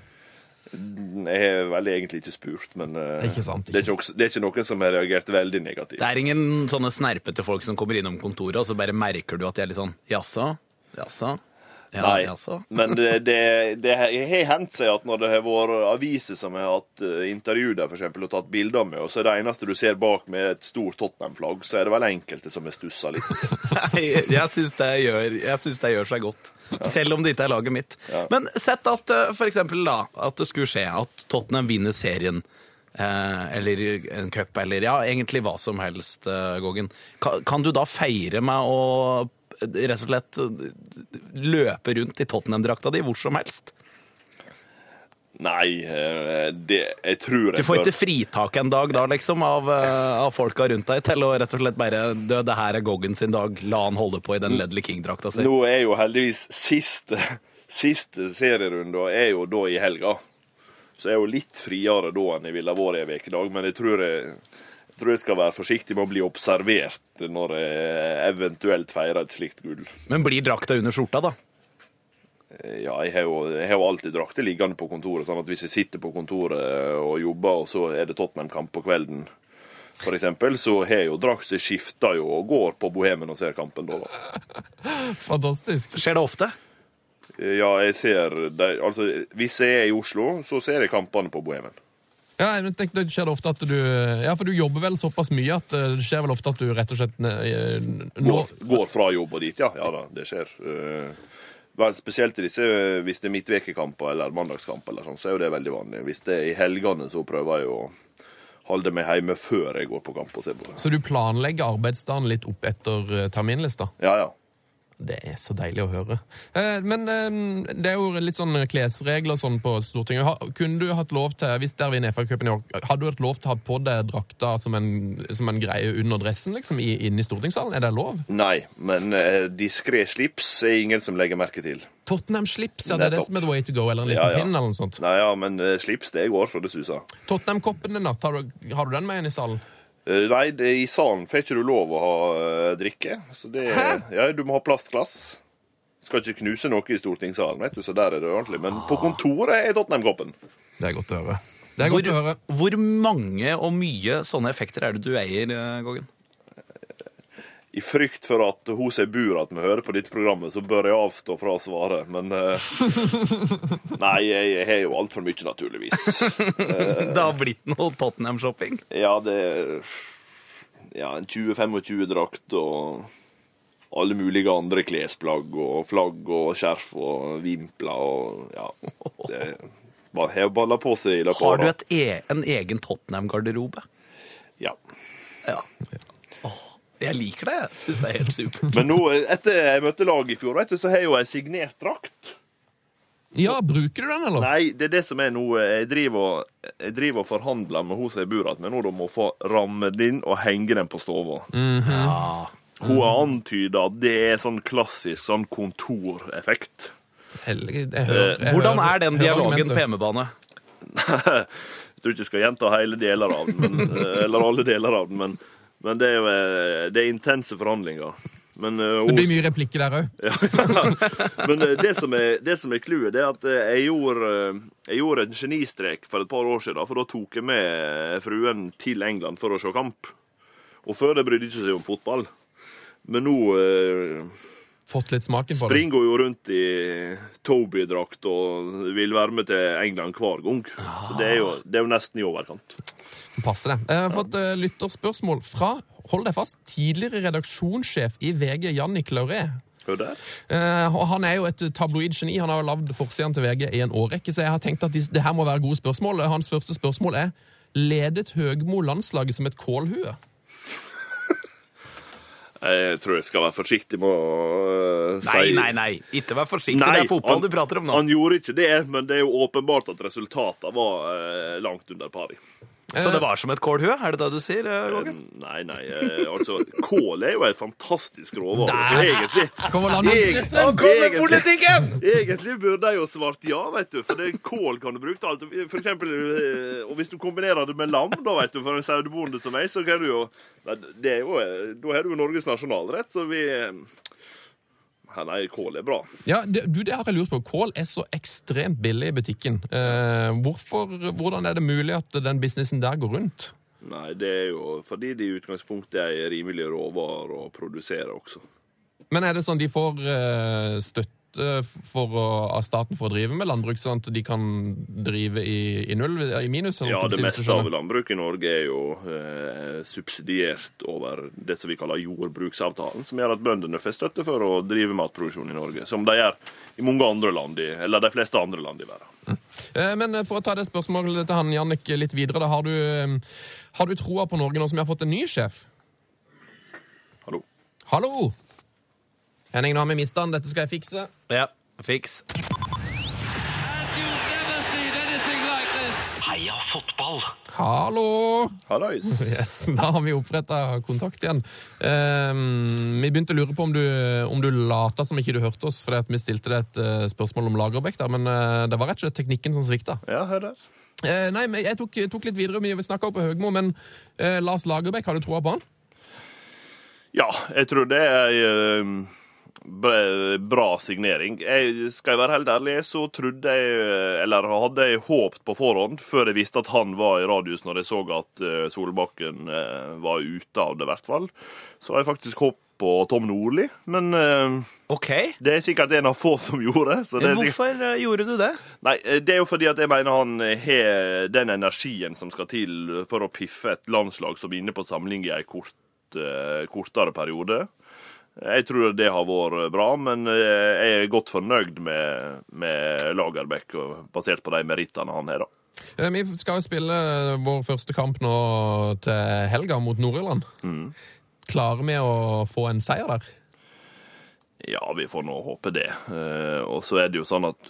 Jeg har vel egentlig ikke spurt, men eh, Ikke sant, ikke det, er ikke, det er ikke noen som har reagert veldig negativt. Det er ingen sånne snerpete folk som kommer innom kontoret, og så bare merker du at de er litt sånn jaså, jaså, ja, Nei, Altså. men det, det, det har hendt seg at når det har vært aviser som har hatt eh, intervju der for eksempel, og tatt bilder med, og så er det eneste du ser bak med et stort Tottenham-flagg, så er det vel enkelte som har stussa litt. Nei, jeg syns det, det gjør seg godt. Selv om det ikke er laget mitt. Men sett at eh, eksempel da, at det skulle skje at Tottenham vinner serien. eh, Eller en cup, eller ja, egentlig hva som helst, eh, Goggen. Kan, kan du da feire med å rett og slett løpe rundt i Tottenham-drakta di hvor som helst? Nei, eh, det, jeg tror Du får ikke fritak en dag da, liksom, av, eh, av folka rundt deg til å rett og slett bare Dø, det her er Goggen sin dag, la han holde på i den Ledley King-drakta si. Nå er jo heldigvis siste, siste serierunde er jo da i helga. Så jeg er jo litt friere da enn jeg ville vært en ukedag, men jeg tror jeg, jeg tror jeg skal være forsiktig med å bli observert når jeg eventuelt feirer et slikt gull. Men blir drakta under skjorta, da? Ja, jeg har jo, jeg har jo alltid drakter liggende på kontoret, sånn at hvis jeg sitter på kontoret og jobber, og så er det Tottenham-kamp på kvelden, eksempel, så har jeg jo drakt, så jeg skifter jo og går på Bohemen og ser kampen da. da. Fantastisk. Skjer det ofte? Ja, jeg ser de, Altså, hvis jeg er i Oslo, så ser jeg kampene på Bohemen. Ja, men tenk, det skjer det ofte at du Ja, for du jobber vel såpass mye at eh, det skjer vel ofte at du rett og slett eh, nå, Går, går fra jobb og dit, ja. Ja da, det skjer. Eh, vel, spesielt i disse, eh, hvis det er midtvekekamper eller mandagskamp, eller sånn, så er jo det veldig vanlig. Hvis det er i helgene, så prøver jeg å holde meg hjemme før jeg går på kamp og ser på. Så du planlegger arbeidsdagen litt opp etter eh, terminlista? Ja, ja. Det er så deilig å høre. Eh, men eh, det er jo litt sånn klesregler sånn på Stortinget. Ha, kunne du hatt lov til, hvis dere vinner FA-cupen i år, hadde du hatt lov til å ha på deg drakta som en, som en greie under dressen liksom, i, inne i stortingssalen? Er det lov? Nei, men eh, diskré slips er ingen som legger merke til. Tottenham-slips, ja, det er det som er the way to go, eller en liten Ja, ja. pinn eller noe sånt. Nei, ja, men eh, slips, det går så det suser. Tottenham-koppen din, da, Har du, har du den med inn i salen? Eh, Nei, det, i salen får ikke du lov å ha eh, drikke. Så det, Hæ? Ja, du må ha plastglass. Skal ikke knuse noe i stortingssalen, vet du, så der er det ordentlig. Men på kontoret er Tottenham-koppen. Det er godt å høre. Det er godt å høre. Hvor, hvor mange og mye sånne effekter er det du eier, eh, Gågen? I frykt for at hun som bor at vi hører på dette programmet, så bør jeg avstå fra å svare. Men eh, Nei, jeg, jeg har jo altfor mye, naturligvis. Det har blitt noe Tottenham-shopping. Ja, det ja, en 20-25 drakt og alle mulige andre klesplagg og flagg og skjerf og vimpler og ja. Det har balla på seg i løpet av Har du et e en egen Tottenham-garderobe? Ja. Ja. Jeg liker det. Jeg syns det er helt supert. Men nå, etter jeg møtte laget i fjor, vet du, så har jeg jo ei signert drakt. Ja, bruker du den, eller? Nei, det er det som er nå. Jeg driver jeg driver og forhandler med hun som jeg bor hos, men nå, må å få ramme den inn og henge den på stova. Ja. Hun har antyda at det er sånn klassisk sånn kontoreffekt. Helge, jeg hører- jeg Hvordan er den dialogen på hjemmebane? Jeg tror ikke jeg skal gjenta hele deler av den, men, eller alle deler av den, men, men det, er jo, eh, det er intense forhandlinger. Men, eh, Det blir mye replikker der òg. Men uh, det som er, clouet, er er at jeg gjorde, jeg gjorde en genistrek for et par år siden. For da tok jeg med fruen til England for å se kamp. Og før det brydde ikke seg om fotball. Men nå eh, Fått litt smaken på det. springer jo rundt i Toby-drakt og vil være med til England hver gang. Så det er jo, det er jo nesten i overkant. Passer det. Jeg har fått uh, lytterspørsmål fra hold deg fast, tidligere redaksjonssjef i VG, Jannik Lauré. Eh, og han er jo et tabloid-geni. Han har jo lagd forsidene til VG i en årrekke, så jeg har tenkt at de, det her må være gode spørsmål. Hans første spørsmål er ledet Høgmo landslaget som et kålhue? Jeg tror jeg skal være forsiktig med å si Nei, nei, nei. Ikke vær forsiktig. det er fotball han, du prater om nå. Han gjorde ikke det, men det er jo åpenbart at resultatene var eh, langt under pari. Så det var som et kålhue? Er det det du sier, eh, Roger? Nei, nei, eh, altså Kål er jo en fantastisk råvare. Så egentlig, Kommer landbruksministeren! egentlig, politikken! egentlig burde jeg jo svart ja, vet du. For det, kål kan du bruke til alt. For eksempel, eh, og hvis du kombinerer det med lam, da, vet du, for en sauebonde som meg, så kan du jo Det er jo eh, Da har du jo Norges nasjonalrett, så vi eh, Nei, kål er bra. Ja, det, du, det har jeg lurt på. Kål er så ekstremt billig i butikken. Eh, hvorfor, hvordan er det mulig at den businessen der går rundt? Nei, det er jo fordi det i utgangspunktet er rimelig råvare å produsere også. Men er det sånn de får eh, støtte for å, av staten for å drive med landbruk, sånn at de kan drive i, i null, i minus? Ja, det meste av landbruket i Norge er jo eh, subsidiert over det som vi kaller jordbruksavtalen, som gjør at bøndene får støtte for å drive matproduksjon i Norge, som de gjør i mange andre land, i, eller de fleste andre land i verden. Eh, Men for å ta det spørsmålet til han Jannik litt videre, da, har du, eh, har du troa på Norge nå som vi har fått en ny sjef? Hallo? Hallo! Henning, nå har vi mista han. Dette skal jeg fikse. Ja, fiks. You've never seen anything like this. Heia fotball! Hallo! Hallois. Yes, Da har vi oppretta kontakt igjen. Um, vi begynte å lure på om du, om du lata som ikke du hørte oss, fordi at vi stilte deg et uh, spørsmål om Lagerbäck, der, men uh, det var rett og slett teknikken som svikta. Ja, hør der. Uh, nei, men jeg tok, tok litt videre. Vi snakka på Høgmo, men Lars Lagerbäck, har du troa på han? Ja, jeg tror det er bra signering. Jeg skal jeg være helt ærlig, så trodde jeg, eller hadde jeg håpt på forhånd, før jeg visste at han var i radius når jeg så at eh, Solbakken eh, var ute av det, i hvert fall. Så har jeg faktisk håp på Tom Nordli, men okay. Det er sikkert en av få som gjorde. Så det er sikkert... Hvorfor eh, gjorde du det? Nei, eh, det er jo fordi at jeg mener han har den energien som skal til for å piffe et landslag som er inne på samling i ei kort, eh, kortere periode. Jeg tror det har vært bra, men eh, jeg er godt fornøyd med, med Lagerbäck, basert på de merittene han har. da. Eh, Vi skal jo spille vår første kamp nå til helga mot Nord-Irland. Klarer vi å få en seier der? Ja, vi får nå håpe det. Eh, Og så er det jo sånn at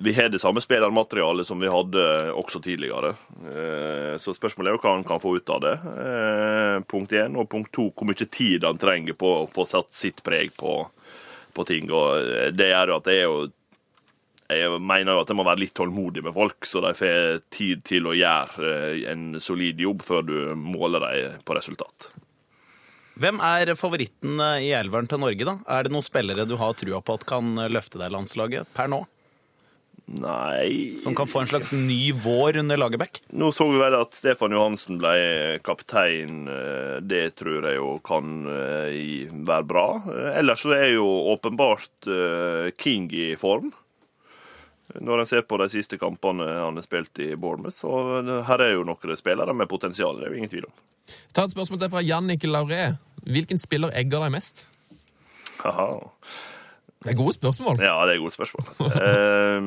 vi har det samme spillermaterialet som vi hadde også tidligere. Eh, Så spørsmålet er jo hva han kan få ut av det. Eh, Punkt én. Og punkt to, hvor mye tid han trenger på å få satt sitt preg på, på ting. Og eh, det gjør jo at jeg er jo jeg mener jo at jeg må være litt tålmodig med folk, så de får tid til å gjøre eh, en solid jobb før du måler dem på resultat. Hvem er favoritten eh, i elveren til Norge, da? Er det noen spillere du har trua på at kan eh, løfte deg landslaget per nå? Nei Som kan få en slags ny vår under Lagerbäck? Nå så vi vel at Stefan Johansen ble kaptein. Eh, Det tror jeg jo kan eh, være bra. Eh, Ellers så er jo åpenbart King i form. Når en ser på de siste kampene han har spilt i Bournemouth. Så her er jo noen spillere med potensial, det er jo ingen tvil om. Ta et spørsmål til fra Jannik Lauré. Hvilken spiller egger deg mest? Haha. Det er gode spørsmål. Ja, det er gode spørsmål. eh,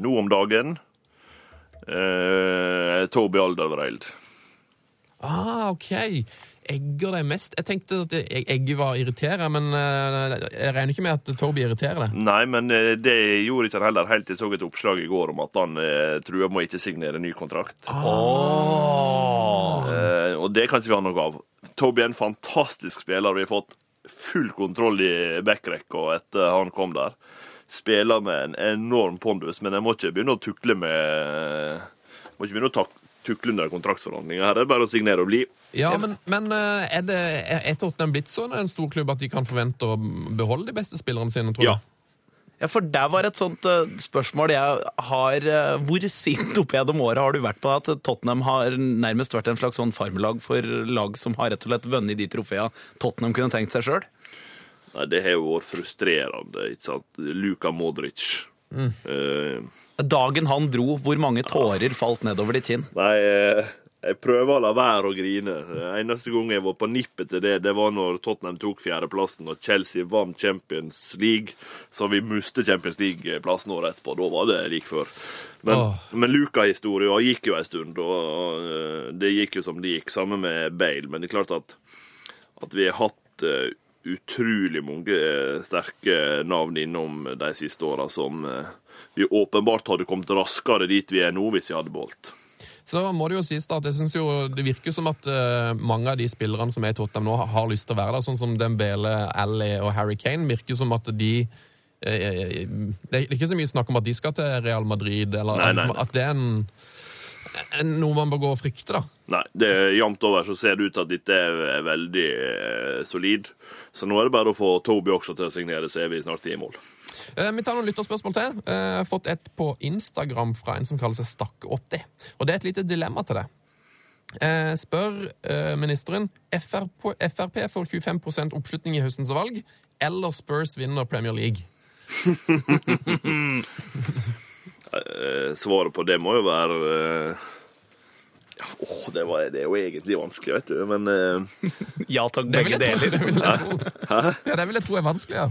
nå om dagen eh, Toby Alderweireld. Ah, OK. Egger deg mest? Jeg tenkte at egget var irriterende, men eh, jeg regner ikke med at Toby irriterer deg. Nei, men eh, det gjorde ikke han heller helt til jeg så et oppslag i går om at han eh, truer med å ikke signere ny kontrakt. Åh. Eh, og det kan ikke vi ha noe av. Toby er en fantastisk spiller. Vi har fått full kontroll i backrekka etter han kom der. Spiller med en enorm pondus, men jeg må ikke begynne å tukle med Må ikke begynne å tukle under kontraktsforhandlinger. Her er det bare å signere og bli. Ja, men, men eh, er, det, er Tottenham blitt sånn en stor klubb at de kan forvente å beholde de beste spillerne sine, tror du? Ja. Ja, for det var et sånt eh, spørsmål jeg har eh, Hvor sint opp gjennom året har du vært på at Tottenham har nærmest vært en slags sånn farmlag for lag som har rett og slett vunnet de trofeene Tottenham kunne tenkt seg sjøl? Nei, det har jo vært frustrerende, ikke sant. Luka Modric. Eh, Dagen han dro, hvor mange tårer falt nedover ditt kinn? Nei, eh, jeg prøver å la være å grine. Eneste gang jeg var på nippet til det, det var når Tottenham tok fjerdeplassen og Chelsea vant Champions League. Så vi mistet Champions League-plassen året etterpå. Da var det like før. Men, oh. men Luka-historia gikk jo en stund, og eh, det gikk jo som det gikk. Samme med Bale. Men det er klart at, at vi har hatt eh, utrolig mange eh, sterke navn innom de siste åra som vi åpenbart hadde kommet raskere dit vi er nå, hvis vi hadde beholdt. Så må det jo sies at jeg synes jo det virker som at uh, mange av de spillerne som er i Tottenham nå, har lyst til å være der. Sånn som Dembele, Ally og Harry Kane. Virker som at de eh, Det er ikke så mye snakk om at de skal til Real Madrid, eller Nei, nei, liksom nei. at det er en, en, noe man bør gå og frykte, da. Nei, det er jevnt over så ser det ut til at dette er veldig eh, solid. Så nå er det bare å få Toby også til å signere, så er vi snart i mål. Eh, Vi tar noen lytterspørsmål til. Eh, Jeg har fått et på Instagram fra en som kaller seg Stakke80. Og det er et lite dilemma til det. Eh, Spør ministeren FRP, Frp får 25% oppslutning i høstens valg, eller Spurs vinner Premier League? Eh, Svaret på det må jo være ja, åh, det, var, det er jo egentlig vanskelig, vet du, men Ja takk, Det vil begge jeg tro, deler. det vil jeg tro. Ja, det vil jeg tro er vanskelig, ja.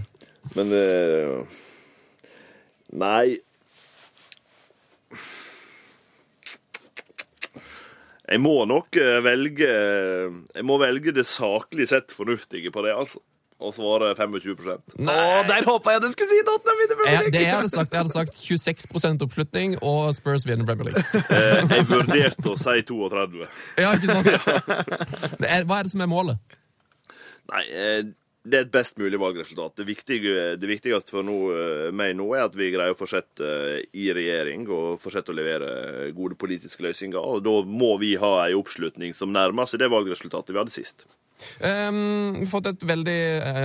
Men eh, Nei Jeg må nok eh, velge Jeg må velge det saklig sett fornuftige på det, altså. Og svare 25 Å, der håpa jeg du skulle si Tottenham vinner Premier League! det jeg hadde sagt, jeg hadde sagt 26% oppslutning, og Spurs vinner Premier League. Eh, Jeg vurderte å si 32. Ja, ikke sant? Hva er det som er målet? Nei, eh, det er et best mulig valgresultat. Det, viktige, det viktigste for nå, eh, meg nå er at vi greier å fortsette eh, i regjering og fortsette å levere gode politiske løsninger. Og da må vi ha ei oppslutning som nærmer seg det valgresultatet vi hadde sist. Um, vi har fått et veldig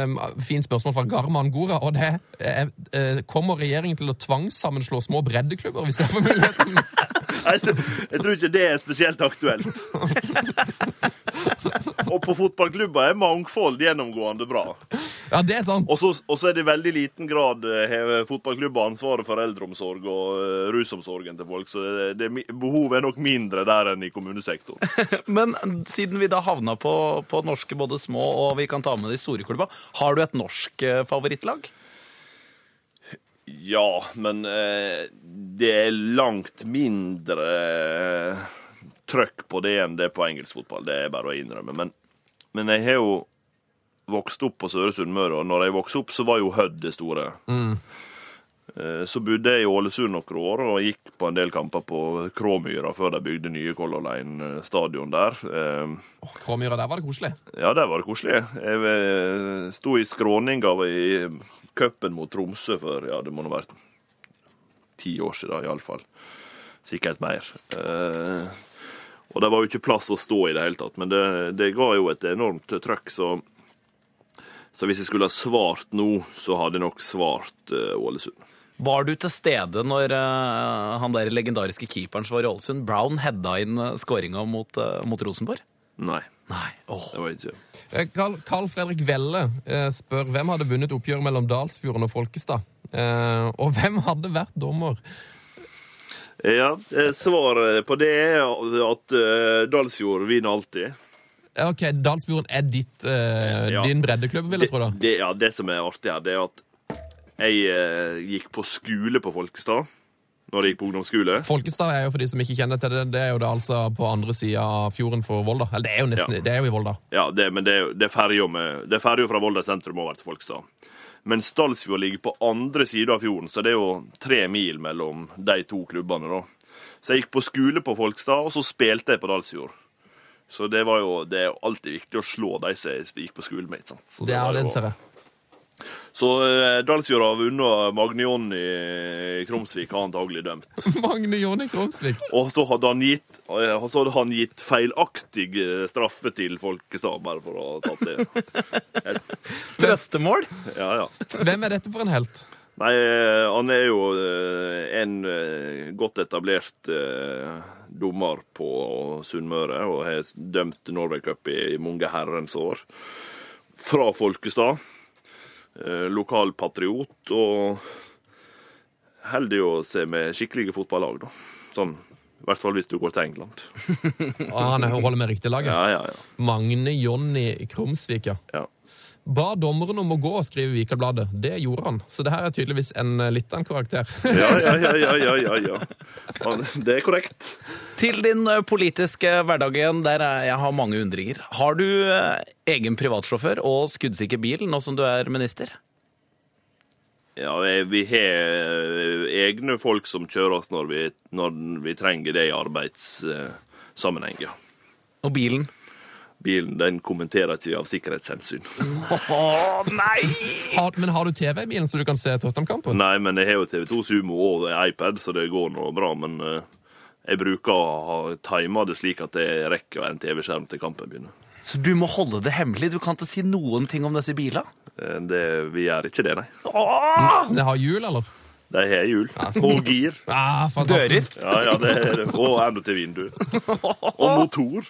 um, fint spørsmål fra Garman Gora, og det er eh, Kommer regjeringen til å tvangssammenslå små breddeklubber hvis det er for muligheten? Jeg, jeg tror ikke det er spesielt aktuelt. Og på fotballklubber er mangfold gjennomgående bra. Ja, det er sant. Og så er det i veldig liten grad eh, har fotballklubber ansvaret for eldreomsorg og eh, rusomsorgen til folk, så det, det, behovet er nok mindre der enn i kommunesektoren. Men siden vi da havna på, på norske både små og vi kan ta med de store klubba, har du et norsk eh, favorittlag? Ja, men eh, det er langt mindre eh, trøkk på det enn det er på engelsk fotball. Det er bare å innrømme. Men, men jeg har jo vokst opp på Søre Sunnmøre, og når jeg vokste opp, så var jo Hødd det store. Eh, Så bodde jeg i Ålesund noen år og gikk på en del kamper på Kråmyra før de bygde nye Color Line stadion der. Oh, Kråmyra, der var det koselig. Ja, der var det koselig. Jeg eh, sto i skråninga i cupen mot Tromsø for ja, det må nå være ti år siden, iallfall. Sikkert mer. Eh, og det var jo ikke plass å stå i det hele tatt, men det, det ga jo et enormt trøkk, så så hvis jeg skulle ha svart nå, så hadde jeg nok svart eh, Ålesund. Var du til stede når uh, han der legendariske keeperen som var i Ålesund, Brown, hedda inn uh, skåringa mot, uh, mot Rosenborg? Nei, Nei. Oh. det var ikke Eh, Carl, Carl Fredrik Velle eh, spør hvem hadde vunnet oppgjøret mellom Dalsfjorden og Folkestad. Eh, og hvem hadde vært dommer? Ja, eh, svaret på det er at eh, Dalsfjord vinner alltid. Eh, Ok, Dalsfjorden er ditt, eh, Ja. din breddeklubb, vil jeg tro. da. Det, ja, det som er artig her, det er at jeg eh, gikk på skole på Folkestad. Når jeg gikk på ungdomsskole. Folkestad er jo for de som ikke kjenner til det, det er jo det altså på andre sida av fjorden for Volda. Eller det er jo nesten, Ja. det er jo i Volda. Ja, det, men det, er det er ferja det er fra Volda sentrum over til Folkestad. Men Stalsfjord ligger på andre sida av fjorden, så det er jo tre mil mellom de to klubbene. da. Så jeg gikk på skole på Folkestad, og så spilte jeg på Dalsfjord. Så det var jo det er jo alltid viktig å slå de som gikk på skolen med. ikke sant? Så Det er var den, ser jeg. Så eh, Dalsfjord har vunnet Magne Jonny Krumsvik, har antagelig dømt. Magne Jonny Kromsvik. Og så hadde han gitt, eh, så hadde han gitt feilaktig eh, straffe til Folkestad, bare for å ha tatt det. Trøstemål? Ja, ja. Hvem er dette for en helt? Nei, eh, han er jo en godt etablert dommer på Sunnmøre, og har dømt Norway Cup i mange herrens år. Fra Folkestad. Eh, Lokal patriot, og holder jo seg med skikkelige fotballag, da. Sånn, i hvert fall hvis du går til England. ah, han er- holder med riktig laget. Ja, ja, ja. Magne Jonny Krumsvik, ja. ja. Ba dommeren om å gå, skriver Vikabladet. Det gjorde han. Så det her er tydeligvis en eh, litt av en karakter. Ja, ja, ja, ja, ja, ja. Det er korrekt. Til din eh, politiske hverdag igjen, der er- jeg har mange undringer. Har du eh, egen privatsjåfør og skuddsikker bil nå som du er minister? Ja, vi- har egne folk som kjører oss når vi, når vi trenger det i arbeidssammenheng, ja. Og bilen? Bilen den kommenterer ikke av sikkerhetshensyn. Oh, nei! Har, men har du TV i bilen, så du kan se Tottenham-kampen? Nei, men jeg har jo TV2 Sumo og iPad, så det går nå bra. Men uh, jeg bruker å ha tima det slik at jeg rekker en TV-skjerm til kampen begynner. Så du må holde det hemmelig? Du kan ikke si noen ting om disse bilene? Eh, Det, vi gjør ikke det, nei. Det har hjul, eller? De har hjul og gir. Ah, fantastisk. Ja, ja, det er. Og enda til vindu. Og motor.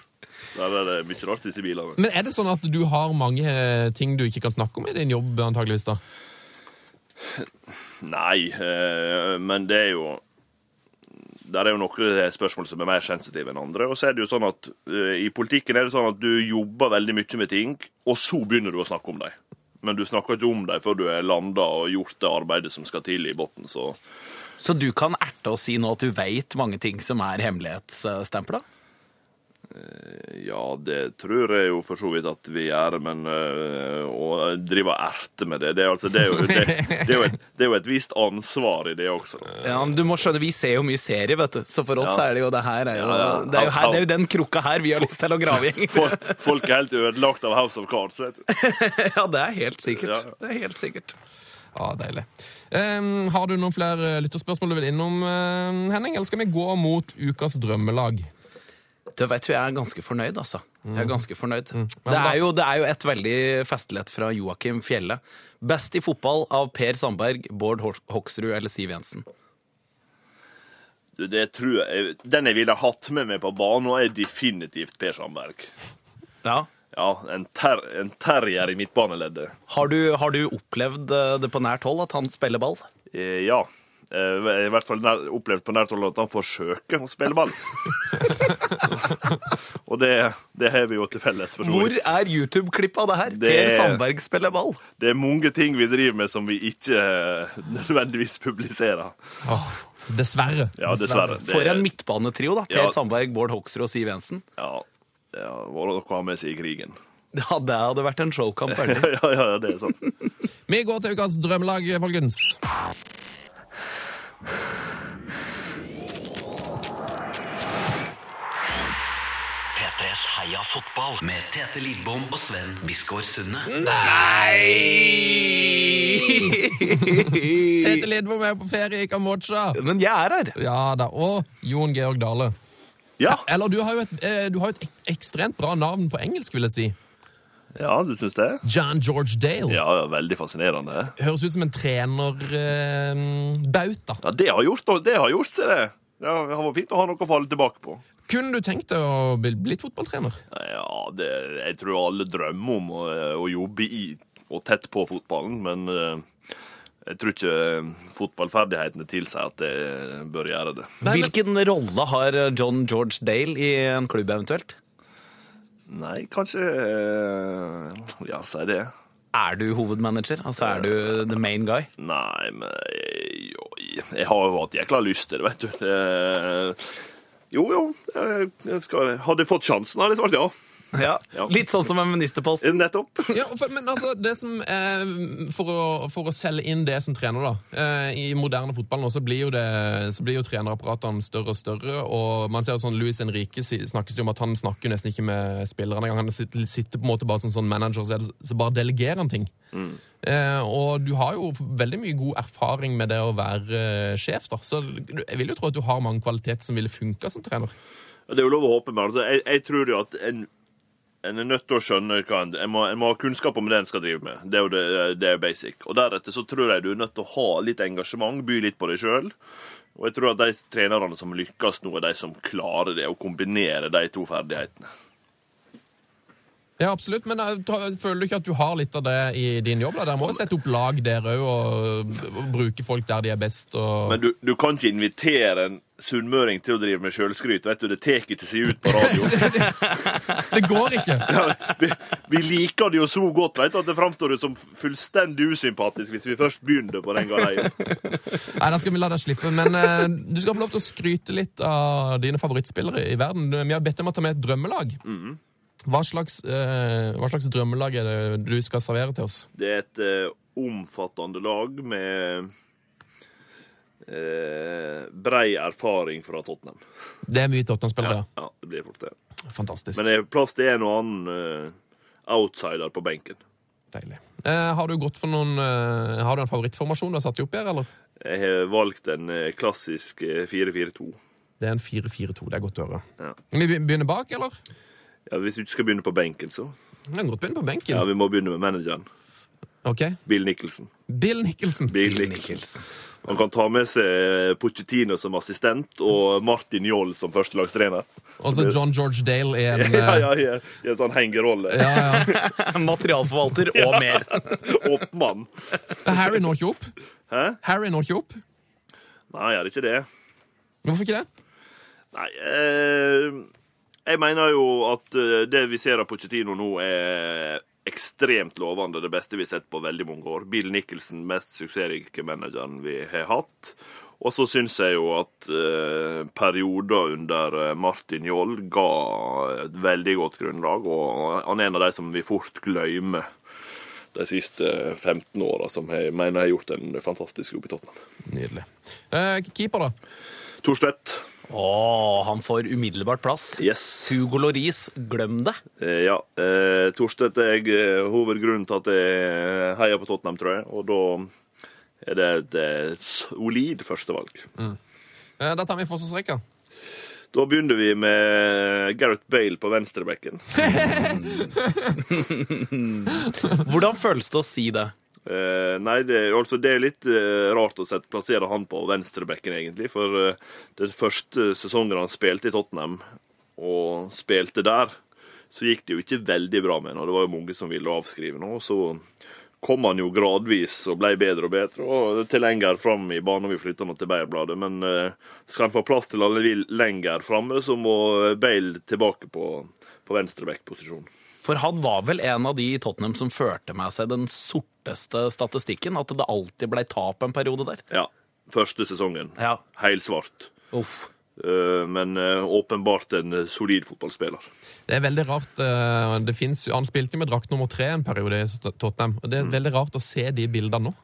Der er det mye rart disse bilene. Men er det sånn at du har mange eh, ting du ikke kan snakke om i din jobb, antageligvis da? Nei, eh, men det er jo der er jo noen spørsmål som er mer sensitive enn andre. Og så er det jo sånn at eh, I politikken er det sånn at du jobber veldig mye med ting, og så begynner du å snakke om dem. Men du snakker ikke om dem før du er landa og gjort det arbeidet som skal til i bunnen. Så Så du kan erte og si nå at du veit mange ting som er hemmelighetsstempla? Ja, det tror jeg jo for så vidt at vi gjør, men øh, å drive og erte med det, det er, altså, det er, jo, det, det, er et, det er jo et visst ansvar i det også. Ja, men du må skjønne, Vi ser jo mye serie, vet du. Så for oss Ja. er det jo det her er jo, Ja, ja. Det, er jo her, det er jo den krukka her vi har lyst til å grave i. Folk, folk er helt ødelagt av House of Cards. Vet du. Ja, det er helt sikkert. Det er helt sikkert. Ja, deilig. Um, har du noen flere lytterspørsmål du vil innom, eh, Henning? Eller skal vi gå mot ukas drømmelag? Du vet du, Jeg er ganske fornøyd, altså. Jeg er ganske fornøyd. Mm. Det, er jo, det er jo et veldig festlighet fra Joakim Fjelle. Best i fotball av Per Sandberg, Bård Hoksrud eller Siv Jensen. Du, Det tror jeg, Den jeg ville hatt med meg på banen, er definitivt Per Sandberg. Ja. Ja, en, ter, en terrier i midtbaneleddet. Har du, har du opplevd eh, det på nært hold, at han spiller ball? Eh, ja. Eh, I hvert fall nær, opplevd på nært hold at han forsøker å spille ball. Og det, det har vi jo til felles. for så Hvor vidt. er YouTube-klippet av det her? Det- Per Sandberg spiller ball. Det er mange ting vi driver med som vi ikke eh, nødvendigvis publiserer. Dessverre. Ja, dessverre. Det- For en midtbanetrio, da. Per Ja. Sandberg, Bård Hoksrud og Siv Jensen. Ja, det var vært noe å ha med seg i krigen. Ja, det hadde vært en showkamp. ja, ja, ja, det er sant. Vi går til ukas drømmelag, folkens. P3s Heia fotball med Tete Lidbom og Sven Biskår Sunde. Tete Lidbom er på ferie i Kambodsja. Men jeg er her. Ja da. Og Jon Georg Dale. Ja, Eller du har jo et, eh, du har et ekstremt bra navn på engelsk, vil jeg si. Ja du syns det? John George Dale. Ja, ja, veldig fascinerende. Høres ut som en trenerbauta. Ja, det har gjort, det har gjort seg, det. Det har vært fint å ha noe å falle tilbake på. Kunne du tenkt deg å bli blitt fotballtrener? Ja, det, jeg tror alle drømmer om å, å jobbe i og tett på fotballen, men eh, jeg tror ikke eh, fotballferdighetene tilsier at jeg bør gjøre det. Hvilken rolle har John George Dale i en klubb eventuelt? Nei, kanskje eh, Ja, si det. Er du hovedmanager? Altså er du the main guy? Nei, men jeg, jo, jeg har jo hatt jækla lyst til det, vet du. Det, jo, jo. Jeg skal, hadde jeg fått sjansen, hadde jeg svart ja. Ja. Litt sånn som en ministerpost. Nettopp. Ja, for, men altså, det som eh, for, å, for å selge inn det som trener, da. Eh, I moderne fotball nå så blir jo, det, så blir jo trenerapparatene større og større. Og man ser jo sånn Luis Henrique snakkes det jo om at han snakker nesten ikke med spillerne engang. Han sitter, sitter på en måte bare som sånn manager, så, det, så bare delegerer han ting. Eh, og du har jo veldig mye god erfaring med det å være eh, sjef, da. Så jeg vil jo tro at du har mange kvaliteter som ville funka som trener. Det er jo lov å håpe, men altså, jeg, jeg tror jo at en, en er nødt til å skjønne hva en, en, må, en må ha kunnskap om det en skal drive med. Det er jo det, det er basic. Og deretter så tror jeg du er nødt til å ha litt engasjement, by litt på deg sjøl. Og jeg tror at de trenerne som lykkes nå, er de som klarer det, å kombinere de to ferdighetene. Ja, absolutt, men føler du ikke at du har litt av det i din jobb? da? Dere må jo sette opp lag der òg, og, og bruke folk der de er best. Og... Men du, du kan ikke invitere en sunnmøring til å drive med sjølskryt. Vet du, det tar ikke seg ut på radio. Det går ikke! vi, vi liker det jo så godt vet du, at det framstår som fullstendig usympatisk hvis vi først begynner på den galeien. Nei, Da skal vi la deg slippe. Men uh, du skal få lov til å skryte litt av dine favorittspillere i verden. Vi har bedt dem om å ta med et drømmelag. Hva slags, eh, hva slags drømmelag er det du skal servere til oss? Det er et eh, omfattende lag med eh, brei erfaring fra Tottenham. Det er mye Tottenham-spillere. Ja, ja, det blir fort det. Fantastisk. Men det er plass til en og annen eh, outsider på benken. Deilig. Eh, har du gått for noen eh, Har du en favorittformasjon du har satt opp her, eller? Jeg har valgt en klassisk eh, 4-4-2. Det er en 4-4-2. Det er godt å høre. Ja. Vi begynner bak, eller? Ja, hvis du ikke skal begynne på benken, så Vi kan godt begynne på benken. Ja, vi må begynne med manageren. Ok. Bill Nicholson. Bill Nicholson. Bill Nicholson. Han kan ta med seg Pochettino som assistent og Martin Joll som førstelagstrener. Altså så John George Dale i en Ja, eh, ja, ja, I en sånn hengerolle. ja, ja. Materialforvalter og mer. Oppmann. Harry når ikke opp. Hæ? Harry når ikke opp. Nei, er ikke det? Hvorfor ikke det? Nei, eh, jeg mener jo at eh, det vi ser av Pochettino nå, er ekstremt lovende. Det beste vi har sett på veldig mange år. Bill Nicholson, mest suksessrike manageren vi har hatt. Og så syns jeg jo at eh, perioder under eh, Martin Joll ga et veldig godt grunnlag, og han er en av de som vi fort glemmer de siste 15 åra, som jeg mener har gjort en fantastisk jobb i Tottenham. Nydelig. Eh, keeper, da? Torstvedt. Å, han får umiddelbart plass. Yes. Hugo Loris, glem det. Eh, Ja. Eh, Torstedt er jeg, eh, hovedgrunnen til at jeg heier på Tottenham, tror jeg. Og da er det et eh, solid førstevalg. Eh, da tar vi forsvarsrekka. Da begynner vi med Gareth Bale på venstrebekken. Hvordan føles det å si det? Eh, nei, det, altså, det er litt uh, rart å sette, plassere han på venstrebekken, egentlig. For uh, den første sesongen han spilte i Tottenham, og spilte der, så gikk det jo ikke veldig bra med han. Og det var jo mange som ville avskrive nå. Så kom han jo gradvis og ble bedre og bedre, og til lenger fram i banen vi flytta til Beierbladet. Men eh, skal han få plass til alle vil lenger framme, så må Bale tilbake på, på venstrebekkposisjon. For han var vel en av de i Tottenham som førte med seg den sorteste statistikken. At det alltid ble tap en periode der. Ja. Første sesongen. Ja. Heilsvart. Uff. Eh, Men eh, åpenbart en eh, solid fotballspiller. Det er veldig rart. Det finnes, han spilte jo med drakt nummer tre en periode i Tottenham. og Det er veldig rart å se de bildene nå.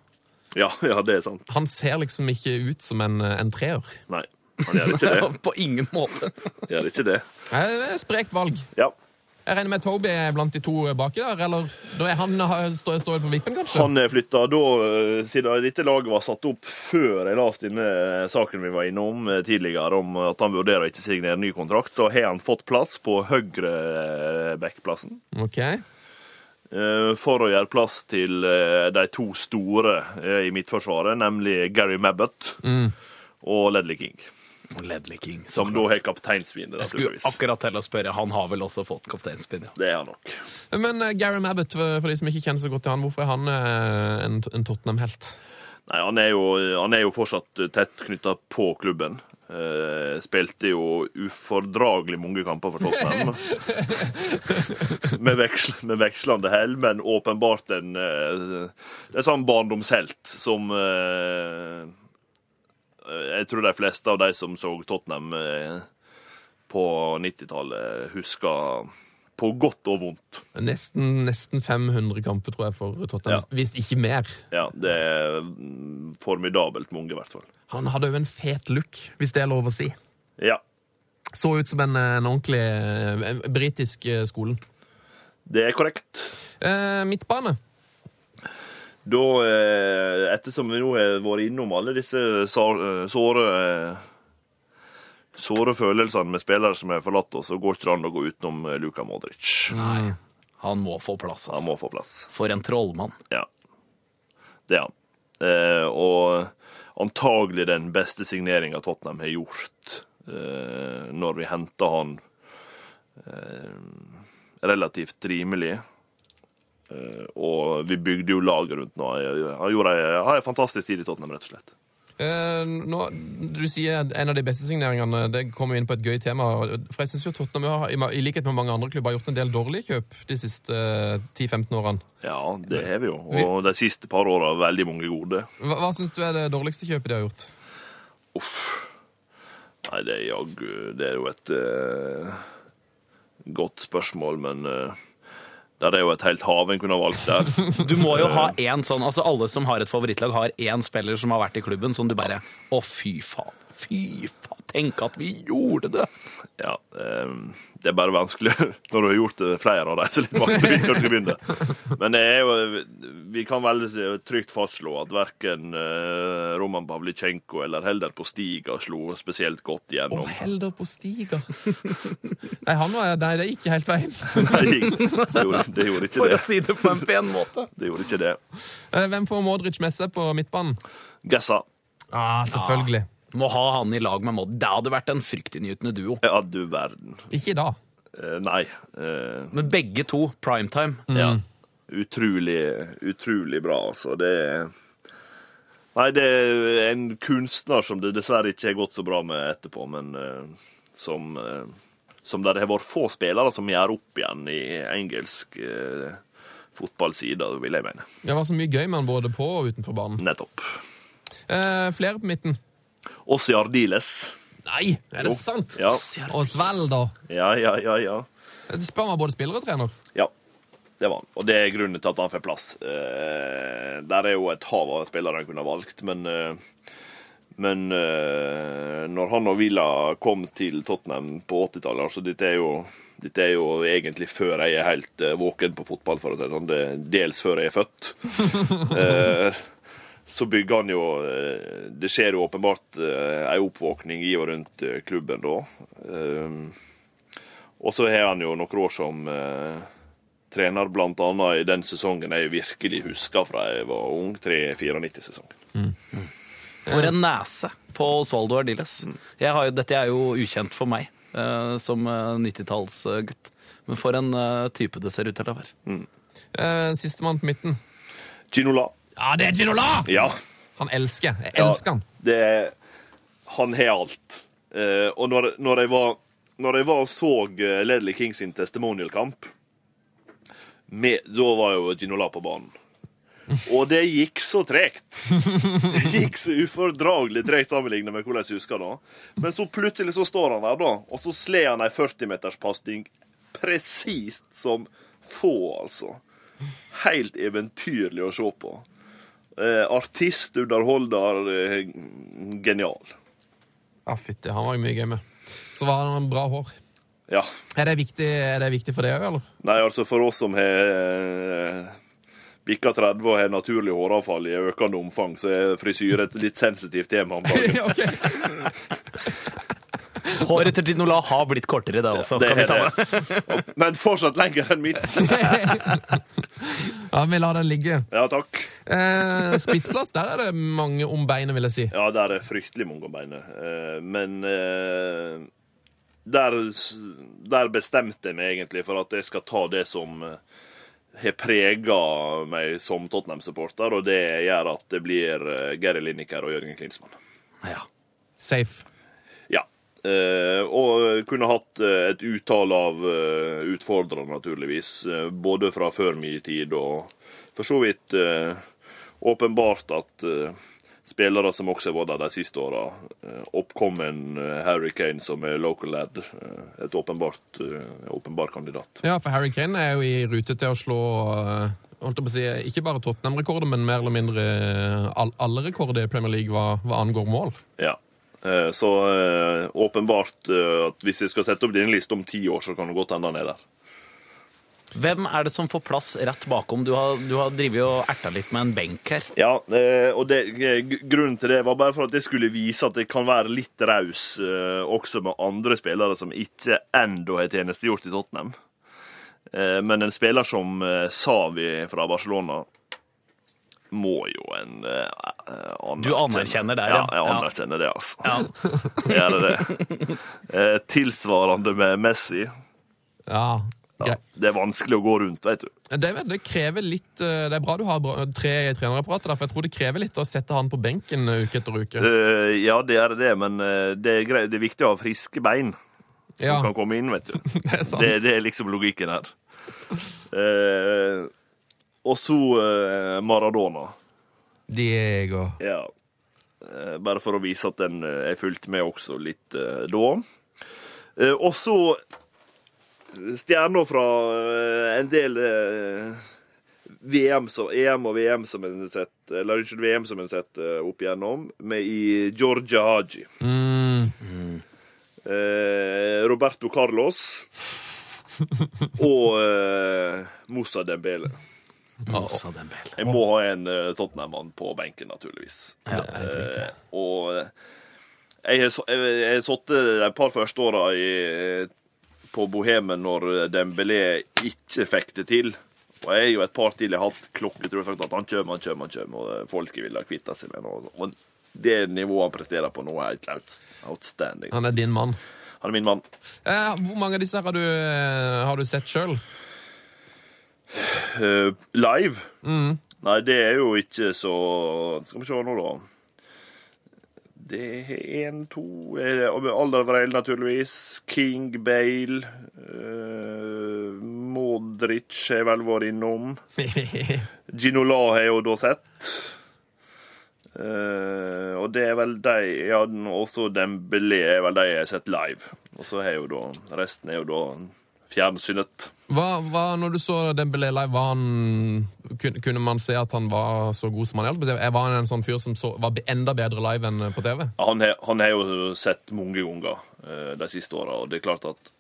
Ja, ja, det er sant. Han ser liksom ikke ut som en, en treer. Nei, han gjør ikke det. På ingen måte. Gjør ikke det. Det et sprekt valg. Ja. Jeg regner med Toby er blant de to baki der, eller da er han står står på vippen, kanskje? Han er flytta da, eh, siden dette laget var satt opp før jeg leste denne saken vi var innom eh, tidligere, om at han vurderer å ikke signere ny kontrakt, så har han fått plass på høyre backplassen. Ok. eh, For å gjøre plass til de to store i midtforsvaret, nemlig Gary Mabbott og Ledley King. Ledley King. Som da har kapteinsvinet, Jeg skulle akkurat til å spørre. Han har vel også fått kapteinspinn, ja. Det er han nok. Men uh, Gary Mabbott, for, de som ikke kjenner så godt til han, hvorfor er han uh, en, en Tottenham-helt? Nei, han er jo, han er jo fortsatt tett knytta på klubben. Uh, spilte jo ufordragelig mange kamper for Tottenham. med, veksl, med vekslende hell, men åpenbart en uh, Det er sånn barndomshelt som eh, Jeg tror de fleste av de som så Tottenham eh, på 90-tallet, husker på godt og vondt. Nesten, nesten 500 kamper, tror jeg, for Tottenham. Ja. Hvis ikke mer. Ja, det er mm, formidabelt mange, i hvert fall. Han hadde jo en fet look, hvis det er lov å si. Ja, Så ut som en, en ordentlig en britisk eh, skolen. det er korrekt. Eh, midtbane. Da, eh, ettersom vi nå har vært innom alle disse eh, såre eh, Såre følelsene med spillere som har forlatt oss, så går ikke det an å gå utenom Luka Modric. Nei. Han må få plass, Han altså. må få plass. For en trollmann. Ja. Det er han. Eh, og antagelig den beste signeringa Tottenham har gjort eh, når vi henter han eh, relativt rimelig. Eh, og vi bygde jo laget rundt nå. Han gjorde ei, har en fantastisk tid i Tottenham, rett og slett. Eh, nå, du sier en av de beste signeringene. Det kommer inn på et gøy tema. For jeg synes jo Tottenham har, i- likhet med mange andre klubber har gjort en del dårlige kjøp de siste eh, 10-15 årene. Ja, det har vi jo. Og de siste par åra veldig mange gode. Hva, hva syns du er det dårligste kjøpet de har gjort? Uff. Nei, det er jaggu Det er jo et eh, godt spørsmål, men uh, der er jo et helt hav en kunne ha valgt der. Du må jo ha én sånn Altså Alle som har et favorittlag, har én spiller som har vært i klubben som du bare Å, fy faen. Fy faen. Tenk at vi gjorde det! Ja, eh, det er bare vanskelig når du har gjort det flere av dem. Så litt vanskelig å du skal begynne. Men det jo, vi kan veldig trygt fastslå at verken eh, Roman Pavlitsjenko eller Helder på Stiga slo spesielt godt Å, igjennom. Helder på stiga. nei, han var, nei, det gikk helt veien. Nei, det gjorde, det gjorde ikke For å det. si det på en pen måte. Det gjorde ikke det. Eh, Hvem får Modric med seg på midtbanen? Gessa. Ah, selvfølgelig. Må ha han i lag med Modd. Det hadde vært en fryktinngytende duo. Ja, du verden. Ikke i dag. Eh, nei. Eh, Men begge to primetime. Ja. Utrolig, utrolig bra, altså. Det er Nei, det er en kunstner som det dessverre ikke har gått så bra med etterpå, men eh, som eh, Som der det har vært få spillere som gjør opp igjen i engelsk eh, fotballside, vil jeg mene. Det var så mye gøy med han både på og utenfor banen. Nettopp. Eh, flere på midten. Ossi Ardiles. Nei, er det sant? Ja. Og Svelda. ja, ja, ja, ja. Det spør man både spiller og trener. Ja, det var han. Og det er grunnen til at han får plass. Eh, der er jo et hav av spillere han kunne ha valgt, men eh, men eh, når han og Villa kom til Tottenham på 80-tallet altså dette er, jo, dette er jo egentlig før jeg er helt eh, våken på fotball, for å si det sånn. Dels før jeg er født. Eh, så bygger han jo eh, Det skjer jo åpenbart eh, ei oppvåkning i og rundt eh, klubben da. Eh, og så har han jo noen år som eh, trener, annet i den sesongen jeg virkelig husker fra jeg var ung, 3-94-sesongen. For en nese på Osvaldo Ardiles. Jeg har jo, dette er jo ukjent for meg eh, som eh, 90-tallsgutt. Men for en eh, type det ser ut til å være. Mm. Sistemann på midten. Ginola. Ja, det er Ginola! Ja. Han elsker. Jeg Ja, elsker han. Det er, han har alt. Eh, og når, når, jeg var, når jeg var og så eh, Ledley King sin testimonial-kamp, da var jo Ginola på banen. Og det gikk så tregt. Det gikk så ufordragelig tregt sammenlignet med hvordan jeg husker det. Men så plutselig så står han der, da, og så slår han ei 40-meterspasning presist som få, altså. Helt eventyrlig å se på. Eh, artist, underholder, eh, genial. Ja, fytti, han var jo mye gøy med. Så var han en bra hår. Ja. Er det viktig, er det viktig for deg òg, eller? Nei, altså for oss som har eh, bikka 30 og har naturlig håravfall i økende omfang, så er frisyre et litt sensitivt tema om dagen. Håret til Ginola har blitt kortere, det også. Det kan vi ta med. Men fortsatt lenger enn mitt. Ja, vi lar den ligge. Ja, takk. Eh, spissplass, der er det mange om beinet, vil jeg si. Ja, der er fryktelig mange om beinet. Eh, Men eh, der, der bestemte jeg meg egentlig for at jeg skal ta det som eh, har prega meg som Tottenham-supporter, og det gjør at det blir eh, Gary Lineker og Jørgen Klinsmann. Ja. Safe. Eh, og kunne hatt eh, et utall av eh, utfordrere, naturligvis. både fra før min tid og for så vidt åpenbart at spillere som også har vært der de siste åra. Oppkommen Harry Kane, som er local lad. Et åpenbart, åpenbar kandidat. Ja, for Harry Kane er jo i rute til å slå holdt jeg på å si, ikke bare Tottenham-rekorder, men mer eller mindre all, alle rekorder i Premier League hva, hva angår mål. Ja. Eh, Så eh, åpenbart eh, at hvis jeg skal sette opp din liste om ti år, så kan det godt hende han er der. Hvem er det som får plass rett bakom? Du har, du har drivet og erta litt med en benk her. Ja, og det, grunnen til det var bare for at jeg skulle vise at jeg kan være litt raus også med andre spillere som ikke ennå har tjenestegjort i Tottenham. Men en spiller som Savi fra Barcelona må jo en eh, anerkjenne. Du anerkjenner det, ja? ja. jeg Ja. anerkjenner det, altså. Ja. Gjør det. Eh, tilsvarende med Messi. Ja, Ja, det er vanskelig å gå rundt, veit du. Det, det krever litt eh, Det er bra du har tre i trenerapparatet, der, for jeg tror det krever litt å sette han på benken eh, uke etter uke. Uh, ja, det er det, men eh, det er, greit. det er viktig å ha friske bein som Ja, kan komme inn, vet du. det er sant. Det, det er liksom logikken her. Eh, og så eh, Maradona. Diego. Ja. Eh, bare for å vise at den eh, jeg fulgte med også litt eh, da. Eh, og så stjerner fra eh, en del eh, VM som, EM og VM som en har sett Eller unnskyld, VM som en har sett eh, opp igjennom, med i Georgia Haji. Mm. Eh, Roberto Carlos og eh, Moussa Dembele. Moussa Dembele. Jeg må ha en uh, Tottenham-mann på benken, naturligvis. Ja. Eh, og eh, jeg har sittet de par første åra på Bohemen når Dembélé ikke fikk det til. Og jeg er jo et par til jeg har hatt klokketro sagt at han kommer, han kommer, han kommer, og folket vil ha kvitta seg med ham. Og det nivået han presterer på nå, er helt outstanding. Han er din mann. Han er min mann. Eh, hvor mange av disse her har du, eh, har du sett sjøl? Eh, live? Nei, det er jo ikke så Skal vi se nå, da. Det er én, to Alder Alderweireld, naturligvis. King, Bale eh, Modric har vel vært innom. Ginola har jeg jo da sett. Eh, og det er vel de Ja, også Dembélé er vel de jeg har sett live. Og så har jo da Resten er jo da fjernsynet. Hva, hva, når du så Dembélé live, han, kunne, man se at han var så god som han er? Var han en sånn fyr som så, var enda bedre live enn på TV? Han har, jo sett mange ganger eh, de siste åra, og det er klart at,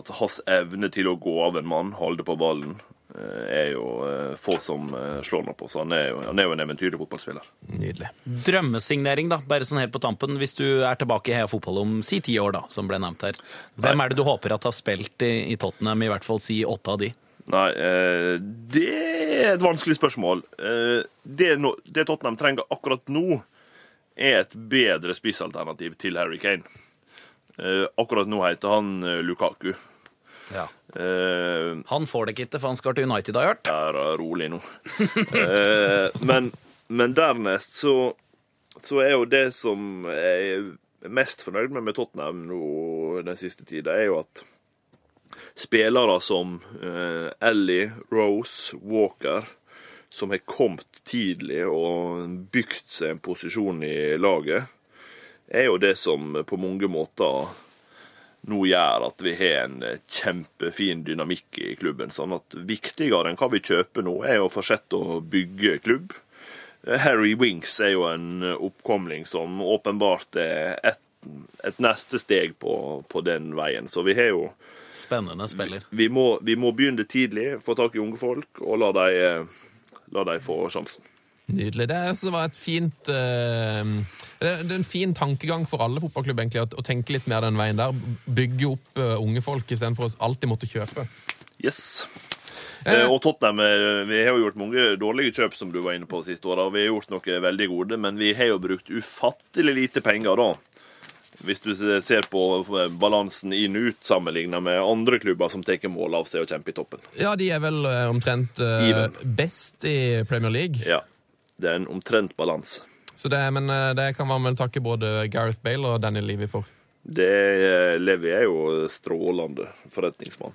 at hans evne til å gå av en mann, holde på ballen, eh, er jo eh, få som eh, slår noe på. Så han er jo, han er jo en eventyrlig fotballspiller. Nydelig. Drømmesignering, da, bare sånn helt på tampen. Hvis du er tilbake i Heia Fotball om si ti år, da, som ble nevnt her. Hvem er det du håper at har spilt i, i Tottenham, i hvert fall si åtte av de? Nei, eh, det er et vanskelig spørsmål. Eh, det, no, det Tottenham trenger akkurat nå, er et bedre spissalternativ til Harry Kane. Eh, akkurat nå heter han eh, Lukaku. Ja. Uh, Han får det ikke for han skal til United, har jeg hørt. er rolig nå. uh, men, men dernest så, så er jo det som jeg er mest fornøyd med med Tottenham nå den siste tida, er jo at spillere som uh, Ellie, Rose, Walker, som har kommet tidlig og bygd seg en posisjon i laget, er jo det som på mange måter nå gjør at vi har en eh, kjempefin dynamikk i klubben. Sånn at viktigere enn hva vi kjøper nå, er å fortsette å bygge klubb. Eh, Harry Winks er jo en eh, oppkomling som åpenbart er et, et neste steg på, på den veien. Så vi har jo Spennende spiller. vi må, vi må begynne tidlig, få tak i unge folk, og la dem de få sjansen. Nydelig. Det er var et fint uh, Det er en fin tankegang for alle fotballklubber egentlig, å, tenke litt mer den veien der. Bygge opp uh, unge folk istedenfor å alltid måtte kjøpe. Yes. Eh, og Tottenham eh, vi har jo gjort mange dårlige kjøp, som du var inne på siste året. Og vi har gjort noe veldig gode, men vi har jo brukt ufattelig lite penger da. Hvis du ser på balansen inn-ut sammenlignet med andre klubber som tar mål av seg og kjemper i toppen. Ja, de er vel eh, omtrent uh, best i Premier League. Ja. Det er en omtrent balanse. Så det, men eh, det kan man vel takke både Gareth Bale og Daniel Levy for. Det lever jeg er jo strålende forretningsmann.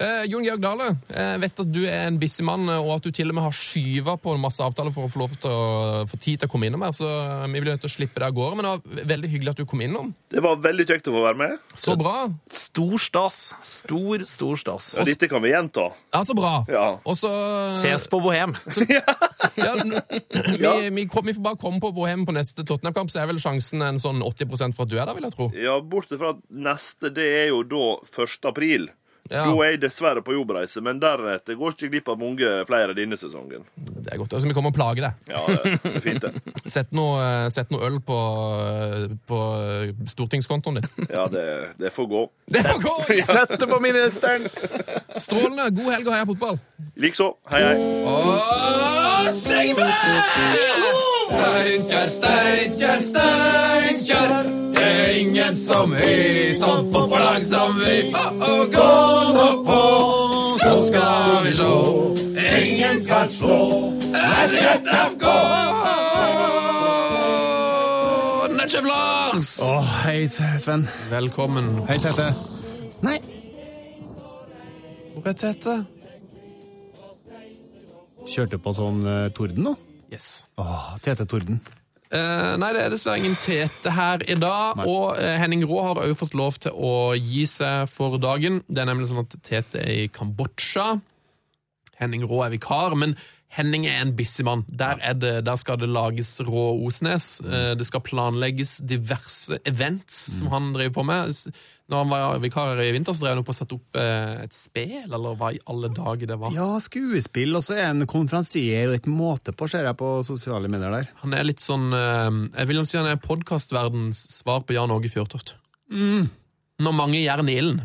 Eh, Jon Georg Dale, jeg vet at du er en busy mann, og at du til og med har skyva på en masse avtaler for å få lov til å få tid til å komme innom her, så vi blir nødt til å slippe deg av gårde. Men det var veldig hyggelig at du kom innom. Det var veldig kjekt å få være med. Så bra. Stor stas. Stor, stor stas. Ja, dette kan vi gjenta. Ja, så bra. Ja. Og så Ses på Bohem. ja, n- vi, vi, kom, vi får bare komme på Bohem på neste Tottenham-kamp, så er vel sjansen en sånn 80 for at du er der, vil jeg tro. Ja, Bortsett fra at neste, det er jo da 1. april. Ja. Da er jeg dessverre på jobbreise, men deretter går ikke glipp av mange flere denne sesongen. Det er godt. Så vi kommer og plager deg. Ja, det er fint, det. Sett noe, eh, sett noe øl på, på stortingskontoen din. Ja, det, det får gå. Det får gå! Sett det på ministeren! Strålende. God helg og heia fotball. Likså. Hei, hei. Og syng med! Steinkjer, Steinkjer, Steinkjer. Ingen som vi, sånn fotballag som vi. Og gå nå på, så skal vi sjå. Ingen kan slå SJFK! Netchef Lars! Å, hei, Sven. Velkommen. Hei, Tete. Nei, Hvor er Tete? kjørte på sånn eh, torden nå. Yes. Åh, Tete Torden. Eh, nei, det er dessverre ingen Tete her i dag. Og uh, Henning Rå har også fått lov til å gi seg for dagen. Det er nemlig sånn at Tete er i Kambodsja. Henning Rå er vikar, men Henning er en busy-mann. Der, er det- der skal det lages rå Osnes. Uh, det skal planlegges diverse events som han driver på med. Når han var vikar i vinter, så drev han opp og satte opp eh, et spel, eller hva i alle dager det var. Ja, skuespill, og så er han konferansier og ikke måte på, ser jeg på sosiale medier der. Han er litt sånn eh, Jeg vil si han er podkastverdens svar på Jan Åge Fjørtoft. Når mange gjerne ilden.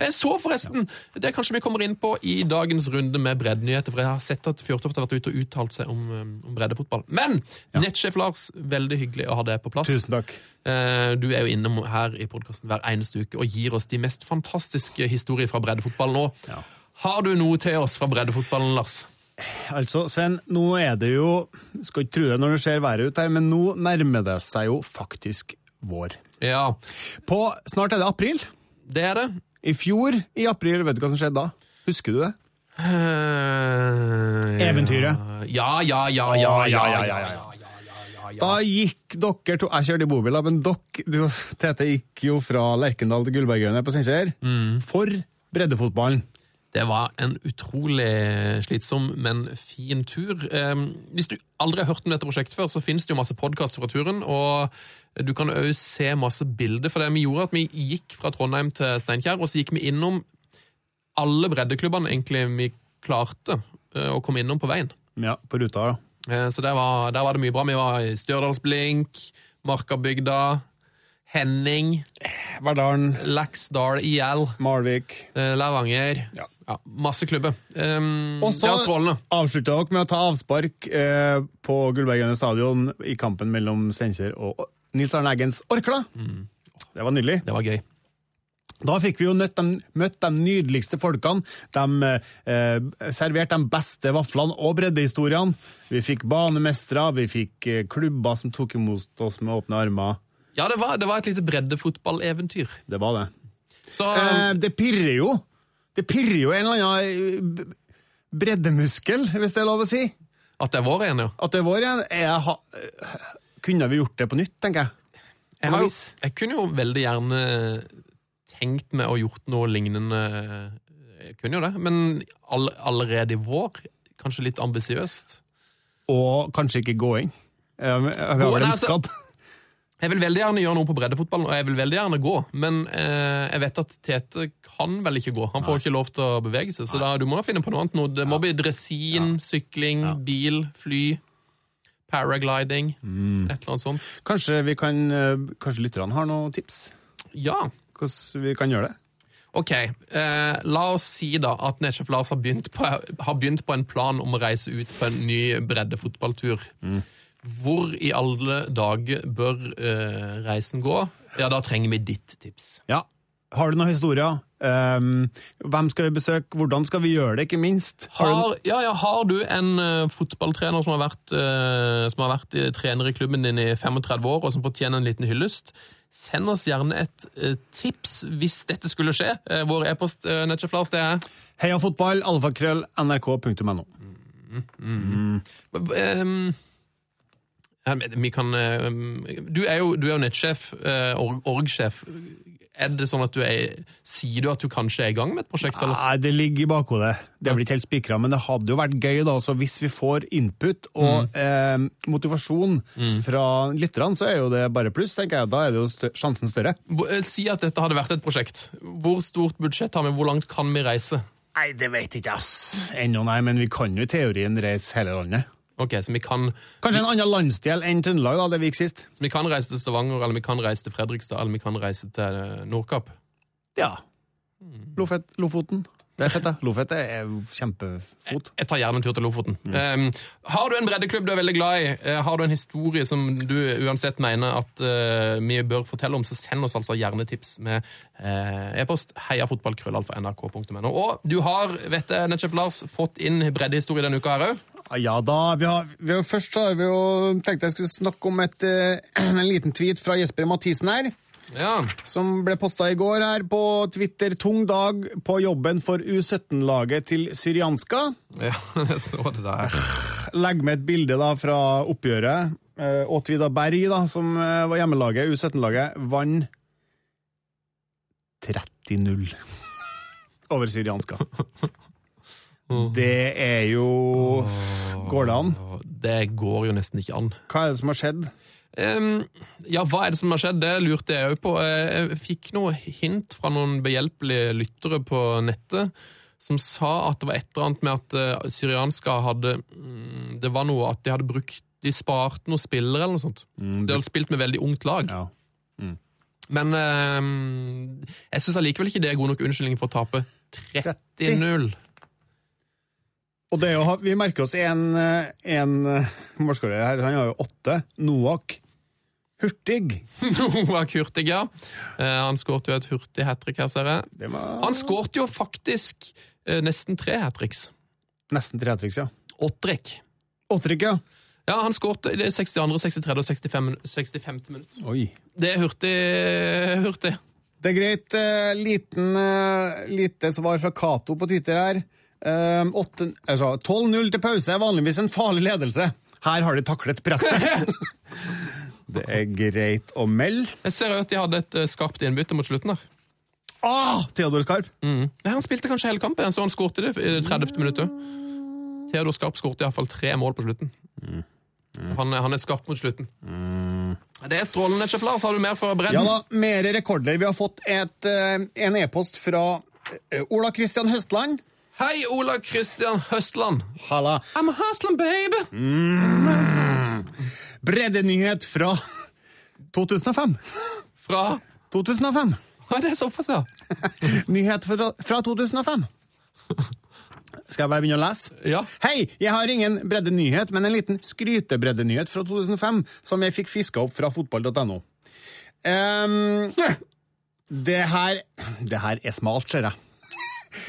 Jeg så forresten, det kanskje vi kommer inn på i dagens runde med breddenyheter, for jeg har sett at Fjørtoft har vært ute og uttalt seg om, eh, om breddefotball. Men nettsjef Lars, veldig hyggelig å ha deg på plass. Tusen takk. Eh, Du er jo innom her i podkasten hver eneste uke og gir oss de mest fantastiske historier fra breddefotballen. nå. Ja. har du noe til oss fra breddefotballen, Lars? Altså, Sven, nå er det jo Skal ikke tro det når du ser været ut her, men nå nærmer det seg jo faktisk vår. Ja, På Snart er det april. det er det. I fjor i april, vet du hva som skjedde da? Husker du det? Uh, Eventyret. Ja, ja, ja, ja, ja, ja, ja, ja, ja, Da gikk dere to Jeg kjørte i bobil, men dere og Tete gikk jo fra Lerkendal til Gullbergøyene på Steinkjer. For breddefotballen. Det var en utrolig slitsom, men fin tur. Eh, hvis du aldri har hørt om dette prosjektet før, så finnes det jo masse podkaster fra turen. Og du kan òg se masse bilder. For det vi gjorde, at vi gikk fra Trondheim til Steinkjer, og så gikk vi innom alle breddeklubbene egentlig vi klarte eh, å komme innom på veien. Ja, på ruta, ja. Eh, Så der var, der var det mye bra. Vi var i Stjørdalsblink, Markabygda, Henning, Verdalen, Laksdal IL, Malvik. eh, Levanger. Ja. Ja, masse klubber. Um, Og så avslutta dere med å ta avspark eh, på Gullbergene stadion i kampen mellom Steinkjer og Nils Arne Eggens Orkla. Det var nydelig. Det var gøy. Da fikk vi jo møtt de, møtt de nydeligste folkene. De eh, serverte de beste vaflene og breddehistoriene. Vi fikk banemestere, vi fikk eh, klubber som tok imot oss med åpne armer. Ja, det var, det var et lite breddefotballeventyr. Det var det. Så Eh, det pirrer jo. Det pirrer jo en eller annen eh, breddemuskel, hvis det er lov å si. at det er vår en, ja. At det er vår en. Jeg kunne vi gjort det på nytt, tenker jeg. Jeg, har jeg kunne jo veldig gjerne tenkt meg å gjort noe lignende. Jeg kunne jo det, men all, allerede i vår, kanskje litt ambisiøst. Og kanskje ikke gå inn. jeg, jeg har vel en altså- skadd. Jeg vil veldig gjerne gjøre noe på breddefotballen, og jeg vil veldig gjerne gå, men eh, jeg vet at Tete kan vel ikke gå. Han får ikke lov til å bevege seg, så da, du må finne på noe annet. Noe. Det må bli dresin, sykling, bil, fly, paragliding, Mm. et eller annet sånt. Kanskje vi kan, eh, kanskje lytterne har noen tips? Ja, Hvordan vi kan gjøre det? ok. Eh, la oss si da at Nesjef Lars har begynt, på, har begynt på en plan om å reise ut på en ny breddefotballtur. Hvor i alle dager bør eh, reisen gå? Ja, da trenger vi ditt tips. Ja. Har du noen historier? Um, hvem skal vi besøke? Hvordan skal vi gjøre det, ikke minst? Har Har, ja, ja, har du en uh, fotballtrener som har, vært, uh, som har vært uh, trener i klubben din i 35 år, og som fortjener en liten hyllest, send oss gjerne et tips hvis dette skulle skje. Vår e-post, uh, Lars, det er Heia fotball, alfakrøll, nrk.no. Mm, mm. mm. men vi kan Du er jo, du er jo nettsjef, org- org-sjef. Er det sånn at du er Sier du at du kanskje er i gang med et prosjekt, eller? Nei, det ligger i bakhodet. Det blir ikke helt spikra, men det hadde jo vært gøy da, så hvis vi får input og eh, motivasjon fra lytterne, så er jo det bare pluss, tenker jeg. Da er det jo stør sjansen større. Eh, Si at dette hadde vært et prosjekt. Hvor stort budsjett har vi? Hvor langt kan vi reise? Nei, det vet jeg ikke ass. Ennå nei, men vi kan jo i teorien reise hele landet. Ok, Så vi kan, Kanskje en annen landsdel enn Trøndelag, da, det vi gikk sist. så vi kan reise til Stavanger, eller vi kan reise til Fredrikstad, eller vi kan reise til eh, Nordkapp. Ja. Lofet, Lofoten. Det er fett, da. Lofet er kjempefot. Jeg tar gjerne en tur til Lofoten. Um, har du en breddeklubb du er veldig glad i, uh, har du en historie som du uansett mener at uh, vi bør fortelle om, så send oss altså gjerne tips med uh, e-post heiafotballkrøllalfa.nrk.no. Og du har, vet jeg, Netchef Lars, fått inn breddehistorie denne uka her òg. Ja da. Vi har, vi har, først så har vi jo tenkt jeg skulle snakke om et, eh, en liten tweet fra Jesper Mathisen her. Ja. som ble posta i går her på Twitter. Tung dag på jobben for U17-laget til Syrianska. ja, jeg så det der. Legg med et bilde da fra oppgjøret. Eh, Åtvida Berg, da, som eh, var hjemmelaget, U17-laget, vant 30-0 over Syrianska. Det er jo Går det an? Det går jo nesten ikke an. Hva er det som har skjedd? Um, ja, hva er det som har skjedd? Det lurte jeg òg på. Eh, Jeg fikk noe hint fra noen behjelpelige lyttere på nettet som sa at det var et eller annet med at syrianske hadde mm, Det var noe at de hadde brukt De sparte noen spillere eller noe sånt. Så de hadde spilt med veldig ungt lag. Ja. Men um, jeg syns allikevel ikke det er god nok unnskyldning for å tape 30-0. Og det er jo, vi merker oss en, eh, en eh, målskårer her, han har jo åtte. Noak Hurtig. Noak Hurtig, ja. Eh, Han skåret jo et hurtig hat trick her, ser jeg. Var Han skåret jo faktisk eh, nesten tre hat tricks. nesten tre triks, ja. Åttrek. Åtterikk, ja. Ja, han skåret i det 62., 63. og 65. 65. minutt. Oi. Det er hurtig. hurtig. Det er greit. eh, liten, eh, lite svar fra Cato på Twitter her. Eh, altså, 12-0 til pause er vanligvis en farlig ledelse. Her har de taklet presset. det er greit å melde. Jeg ser at de hadde et eh, skarpt innbytte mot slutten der. Ah, Theodor Skarp! Mm. Han spilte kanskje hele kampen, så han skårte det i det 30. minuttet. Theodor Skarp skårte iallfall tre mål på slutten. Så han, er- han er skarp mot slutten. Det er strålende, Sjef Så Har du mer fra bredden? Ja da, mer rekorder. Vi har fått et, eh, en e-post fra eh, Ola Kristian Høstland. Hei, Ola Christian Høstland. Halla. I'm a Høstland, baby. Breddenyhet fra 2005. Fra 2005. Hva er det såpass, ja? Nyhet fra, fra 2005. Skal jeg bare begynne å lese? Ja. Hei, jeg har ingen breddenyhet, men en liten skrytebreddenyhet fra 2005 som jeg fikk fiska opp fra fotball.no. Um, det her Det her er smalt, ser jeg.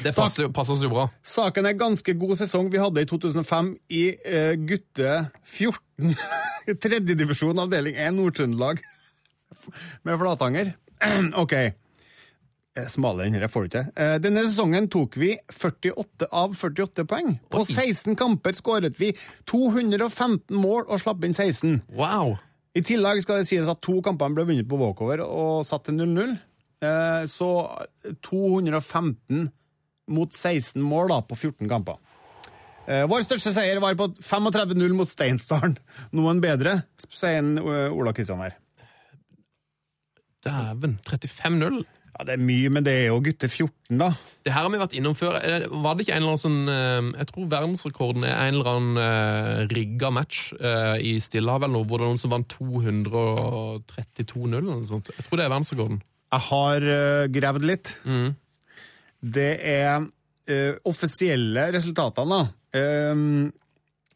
Det passer, passer oss jo bra. Saken er ganske god sesong vi hadde i 2005 i eh, gutte 14. Tredjedivisjon avdeling 1 Nord-Trøndelag med Flatanger. ok. Eh, Smalere enn dette får du ikke. Eh, Denne sesongen tok vi 48 av 48 poeng. På 16 kamper skåret vi 215 mål og slapp inn 16. Wow. I tillegg skal det sies at to kampene ble vunnet på walkover og satt til 0-0. Eh, Så 215 mot 16 mål da, på 14 kamper. Eh, Vår største seier var på 35-0 mot Steinsdalen. Noen bedre, sier en, uh, Ola Kristian her. Dæven. 35-0. Ja, Det er mye, men det er jo gutte 14, da. Det her har vi vært innom før. Eh, Var det ikke en eller annen sånn eh, Jeg tror verdensrekorden er en eller annen uh, rigga match uh, i Stillehavet eller noe, hvor det er noen som vant 232-0 eller noe sånt. Jeg tror det er verdensrekorden. Jeg har uh, gravd litt. Det er uh, offisielle resultatene, da. Eh,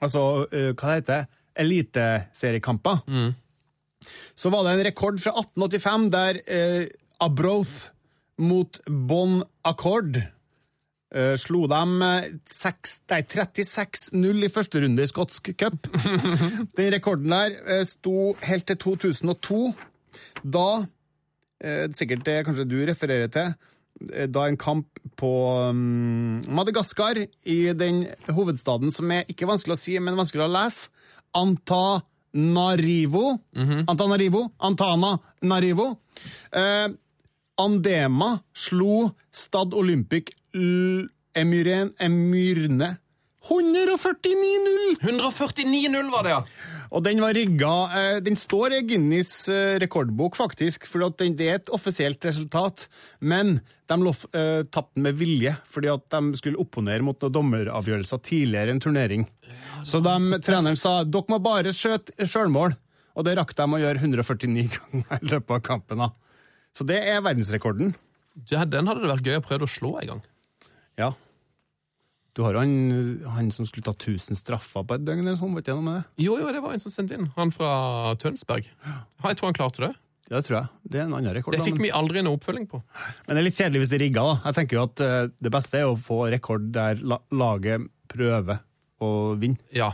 altså, uh, hva det heter Eliteseriekamper. Så var det en rekord fra 1885 der uh, Abroth mot Bon Accord. Uh, slo dem eh, seks- nei, 36-0 i første runde i skotsk cup. Den rekorden der uh, sto helt til 2002. Da, uh, sikkert det kanskje du refererer til, da en kamp på um, Madagaskar, i den hovedstaden som er ikke vanskelig å si, men vanskelig å lese, Antanarivo. Antanarivo. Antana Narivo. Eh, Andema slo Stad Olympic Emyrne 149-0! 149-0 var det, ja. Og den var rigga eh, Den står i Guinness eh, rekordbok, faktisk, for det er et offisielt resultat. Men de uh, tapte den med vilje, fordi at de skulle opponere mot noen dommeravgjørelser tidligere i en turnering. Så de, treneren sa dere må bare skjøte sjølmål. Og det rakk de å gjøre 149 ganger i løpet av kampen. da. Så det er verdensrekorden. ja. Den hadde det vært gøy å prøve å slå en gang. Ja. Du har jo han, han som skulle ta 1000 straffer på et døgn, eller sånn, var ikke det noe med det? Jo, jo, det var en som sendte inn. Han fra Tønsberg. Jeg tror han klarte det. Ja, det tror jeg. Det er en annen rekord. Det da, fikk men- vi aldri noe oppfølging på. Men det er litt kjedelig hvis det er rigga. da. Jeg tenker jo at eh, Det beste er å få rekord der la laget prøver å vinne. Ja.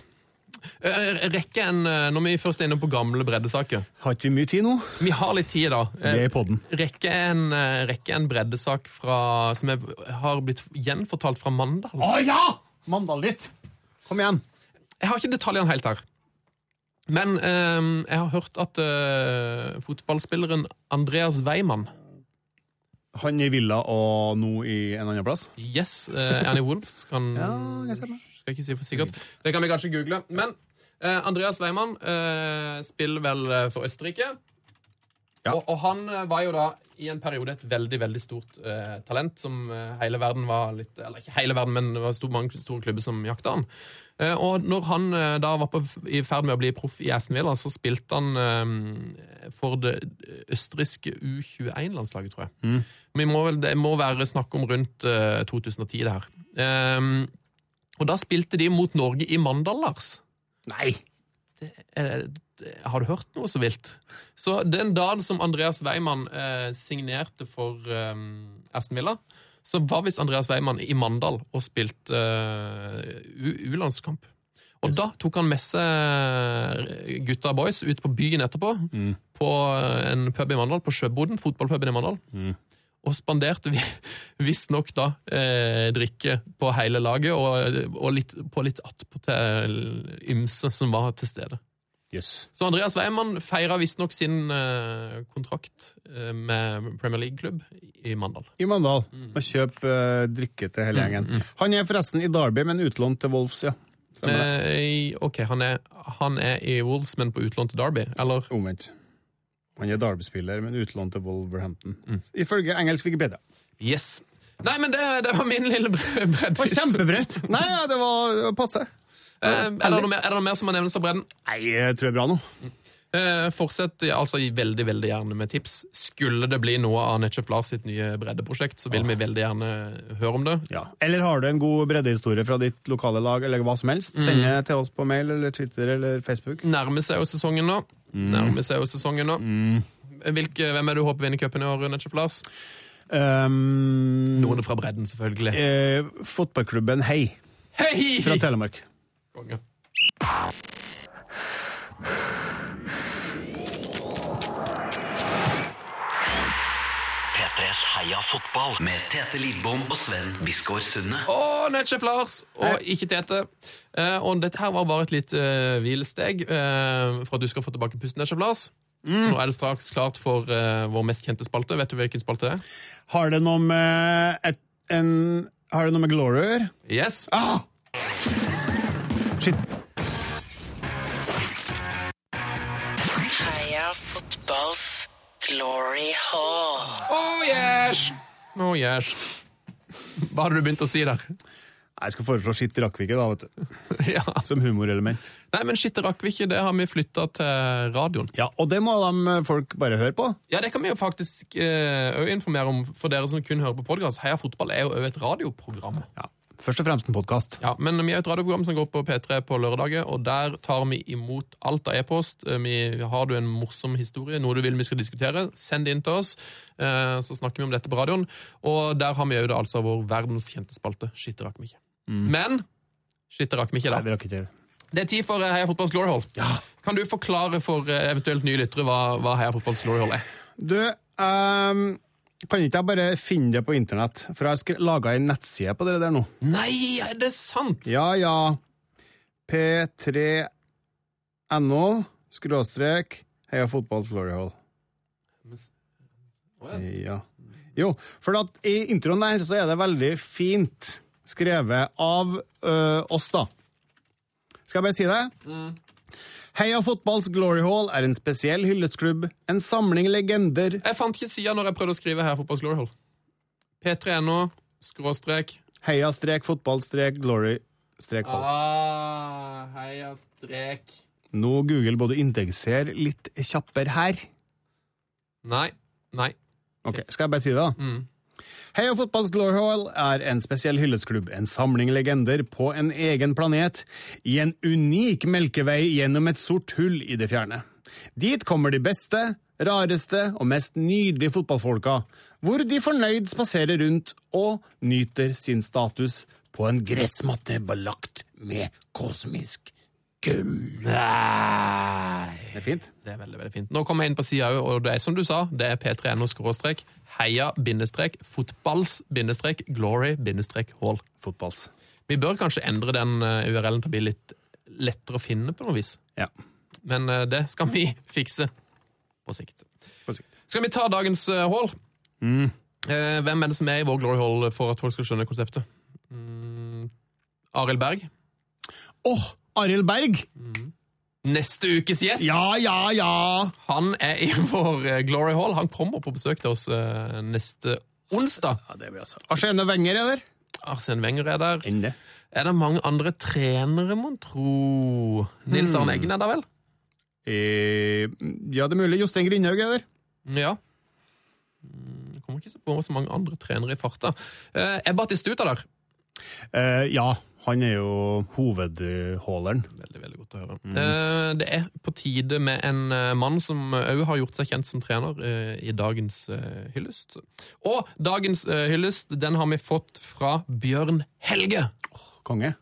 Eh, Rekke en, eh, Når vi først er inne på gamle breddesaker Har ikke vi mye tid nå? Vi har litt tid, da. Vi er i podden. Rekke en, eh, rekke en breddesak fra, som er, har blitt gjenfortalt fra Mandal. Å ja! Mandal-litt. Kom igjen. Jeg har ikke detaljene helt her. Men eh, jeg har hørt at eh, fotballspilleren Andreas Weimann Han i Villa og nå i en annen plass? Yes, eh, han i Wolves? Kan, jeg ser det. Skal ikke si for sikkert. Det kan vi kanskje google. Men eh, Andreas Weimann eh, spiller vel eh, for Østerrike. Ja. Og, og han eh, var jo da i en periode et veldig veldig stort eh, talent som eh, hele verden var litt Eller ikke hele verden, men det var stor, mange store klubber som jakta han. Eh, og når han da var på, i ferd med å bli proff i Aston Villa, så spilte han for det østerrikske U21-landslaget, tror jeg. men må vel, det må være snakk om rundt eh, 2010, det her. Ehm, og da spilte de mot Norge i Mandal, Lars. Nei! Eh, har du hørt noe så vilt? Så den dagen som Andreas Weimann eh, signerte for eh, Aston Villa, så var visst Andreas Weimann i Mandal og spilte eh, U-landskamp. Og da tok han med seg gutta boys ut på byen etterpå, på en pub i Mandal, på Sjøboden, fotballpuben i Mandal. Og spanderte vi visstnok da eh, drikke på hele laget, og, og litt, på litt attpåtil ymse som var til stede. Yes. Så Andreas Weimann feira visstnok sin eh, kontrakt eh, med Premier League-klubb i Mandal. I Mandal. Og kjøp eh, drikke til hele gjengen. Han er forresten i Derby, men utlånt til Wolves, ja. Stemmer det. Eh, ok, han er, han er i Wolves, men på utlån til Derby, eller? Omvendt. Han er Derby-spiller, men utlånt til Wolverhampton. Ifølge engelsk Wikipedia. Yes. Nei, men det, det var min lille bre- var breddehistorie. kjempebrett! Nei, ja, det var, passe. Eh, er, det noe mer, er det mer som må nevnes av bredden? Nei, jeg tror det er bra nå. Eh, fortsett altså veldig veldig gjerne med tips. Skulle det bli noe av Netchef Lars sitt nye breddeprosjekt, så vil vi veldig gjerne høre om det. Ja. Eller har du en god breddehistorie fra ditt lokale lag, eller hva som helst, send det til oss på mail eller Twitter eller Facebook. Nærmer seg jo sesongen nå. Nærmer seg jo sesongen nå. Hvilke, hvem er det du håper vinner cupen i år, Netchef Lars? Um, Noen fra bredden, selvfølgelig. eh, fotballklubben Hei Hei! fra Telemark. Konge. P3s Heia fotball med Tete Lidbom og Sven Biskår Sunde. Og Netchef Lars, og ikke Tete. Eh, og dette her var bare et lite uh, hvilesteg uh, for at du skal få tilbake pusten, Netchef Lars. Nå er det straks klart for uh, vår mest kjente spalte. Vet du hvilken spalte det er? Har det noe med et, en Har det noe med Glory å gjøre? Yes. Ah! Shit. Yes! Oh yes. Hva hadde du begynt å si der? Jeg skal foreslå skitt Rakkvikke, da, vet du. ja. Som humorelement. Nei, men skitt i rakkvikke, det har vi flytta til radioen. Ja, Og det må de folk bare høre på. Ja, det kan vi jo faktisk òg informere om for dere som kun hører på podkast. Heia fotball er jo òg et radioprogram. Ja. Først og fremst en podkast. Ja, men vi er et radioprogram som går på P3 på lørdager, og der tar vi imot alt av e-post. Eh, vi- Har du en morsom historie, noe du vil vi skal diskutere, send det inn til oss, eh, så snakker vi om dette på radioen. Og der har vi òg altså vår verdenskjente spalte, Shit, det rakk vi ikke. Men shit, det rakk vi ikke Nei, da. det rakk ikke. Det er tid for eh, Heia Fotballs Glory Hall. Kan du forklare for eventuelt nye lyttere hva, hva Heia Fotballs Glory Hall er? Du, ehm, kan ikke jeg bare finne det på internett? For jeg har laga ei nettside på det der nå. Nei, er det sant? Ja, ja. P3NO skråstrek Heia Fotballs Glory Hall. Ja. Jo, for at i introen der så er det veldig fint skrevet av ø, oss, da. Skal jeg bare si det? Heia Fotballs Glory Hall er en spesiell hyllestklubb, en samling legender Jeg fant ikke sida når jeg prøvde å skrive Heia Fotballs Glory Hall. P3NO, skråstrek Heia strek fotball strek glory strek hall. ah, Heia strek Nå Google både indekser litt kjappere her. Nei. Nei. Ok, Skal jeg bare si det, da? Heia Fotballs Glory Hall er en spesiell hyllestklubb, en samling legender på en egen planet, i en unik melkevei gjennom et sort hull i det fjerne. Dit kommer de beste, rareste og mest nydelige fotballfolka, hvor de fornøyd spaserer rundt og nyter sin status på en gressmatte belagt med kosmisk gull. Det er fint. Det er veldig, veldig fint. Nå kommer jeg inn på sida òg, og det er som du sa, det er p3no skråstrek heia bindestrek fotballs. Vi bør kanskje endre den eh, URL-en til å bli litt lettere å finne på noe vis. Ja. Men eh, det skal vi fikse på sikt. på sikt. Skal vi ta dagens uh, hall? Mm. hvem er det som er i vår Glory Hall for at folk skal skjønne konseptet? Mm, Arild Berg. Åh, Arild Berg! Neste ukes gjest. Ja, ja, ja! Han er i vår eh, Glory Hall. Han kommer på besøk til oss eh, neste onsdag. Ja, det blir altså. Arsene Wenger er der. Arsene Wenger er der. Enn. Er det mange andre trenere, mon tro? Nils Arne Eggen er der vel? Eh, ja, det er mulig. Jostein Grindhaug er der. Ja. Mm, Jeg kommer ikke på så mange andre trenere i farta. Eh, er Batistuta der? Eh, ja, han er jo hovedhauleren. Veldig, veldig godt å høre. Eh, det er på tide med en eh, mann som òg har gjort seg kjent som trener eh, i dagens eh, hyllest. Og dagens eh, hyllest den har vi fått fra Bjørn Helge. Konge.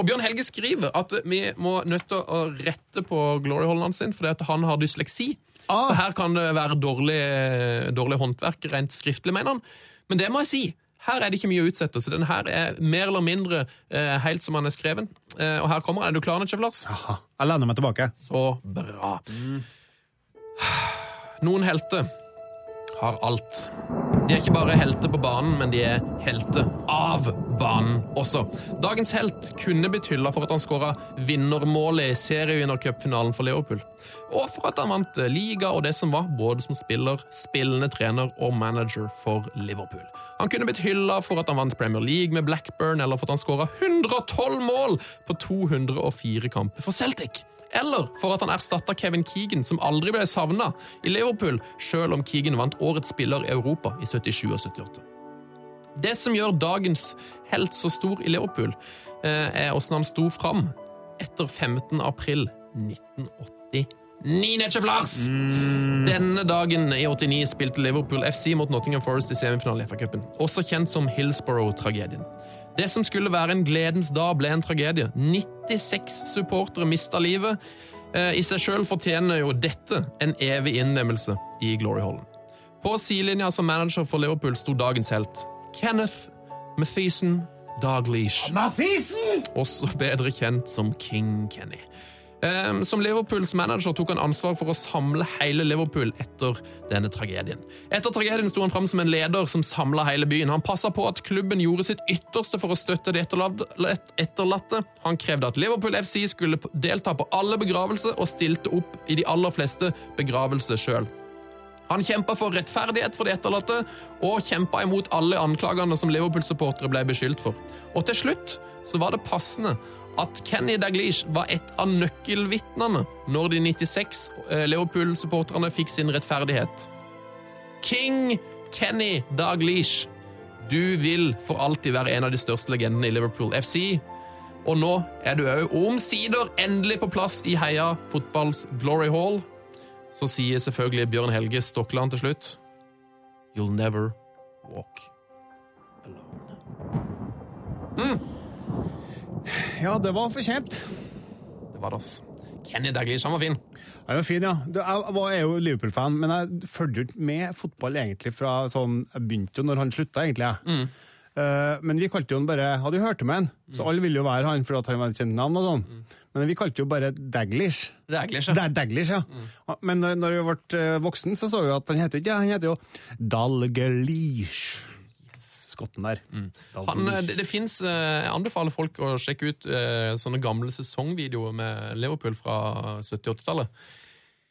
Og Bjørn Helge skriver at vi må nødt til å rette på gloryholderen sin, fordi at han har dysleksi. Så her kan det være dårlig, dårlig håndverk rent skriftlig, mener han. Men det må jeg si. Her er det ikke mye å utsette, så den her er mer eller mindre eh, helt som han er skreven. Eh, og her kommer han. Er du klar, Netchef Lars? Aha. Jeg lener meg tilbake. Så bra. Noen helter har alt. De er ikke bare helter på banen, men de er helter av banen også. Dagens helt kunne blitt hylla for at han skåra vinnermålet i serievinnercupfinalen for Liverpool. Og for at han vant liga og det som var, både som spiller, spillende trener og manager for Liverpool. Han kunne blitt hylla for at han vant Premier League med Blackburn, eller for at han skåra 112 mål på 204 kamper for Celtic. Eller for at han erstatta Kevin Keegan, som aldri ble savna i Liverpool, selv om Keegan vant Årets spiller i Europa i 77 og 78. Det som gjør dagens helt så stor i Liverpool, eh, er hvordan han sto fram etter 15. april 1989. Netchef Lars! Denne dagen i 89 spilte Liverpool FC mot Nottingham Forest i semifinalen i FA-cupen, også kjent som Hillsborough-tragedien. Det som skulle være en gledens dag, ble en tragedie. 96 supportere mista livet. Eh, I seg sjøl fortjener jo dette en evig innlemmelse i Glory Hallen. På sidelinja som manager for Liverpool sto dagens helt. Kenneth Mathisen Dalglish. Også bedre kjent som King Kenny. Eh, Som Liverpools manager tok han ansvar for å samle hele Liverpool etter denne tragedien. Etter tragedien sto han fram som en leder som samla hele byen. Han passa på at klubben gjorde sitt ytterste for å støtte de etterlatte. Han krevde at Liverpool FC skulle delta på alle begravelser, og stilte opp i de aller fleste begravelser sjøl. Han kjempa for rettferdighet for de etterlatte, og kjempa imot alle anklagene som Liverpool-supportere ble beskyldt for. Og til slutt så var det passende at Kenny Daglish var et av nøkkelvitnene når de 96 eh, Liverpool-supporterne fikk sin rettferdighet. King Kenny Daglish Du vil for alltid være en av de største legendene i Liverpool FC. Og nå er du òg omsider endelig på plass i Heia fotballs Glory Hall. Så sier selvfølgelig Bjørn Helge Stokkeland til slutt You'll never walk Ja, det var fortjent. Det var det, ass. Kenny Daglish, han var fin. Han var fin, ja. Jeg var- jo Liverpool-fan, men jeg fulgte jo ikke med fotball egentlig fra sånn Jeg begynte jo når han slutta, egentlig. Mm. Eh, men vi kalte jo han bare Hadde jo hørt om han, så alle ville jo være han for at han var et kjent navn. og sånn. Men vi kalte jo bare Daglish. Daglish, ja. Da, Daglish, ja. Men når vi ble eh, voksen, så så vi at han heter ikke ja, han heter jo Dalglish. Skotten der. Han, eh, det det fins Jeg anbefaler folk å sjekke ut eh, sånne gamle sesongvideoer med Liverpool fra 70-80-tallet.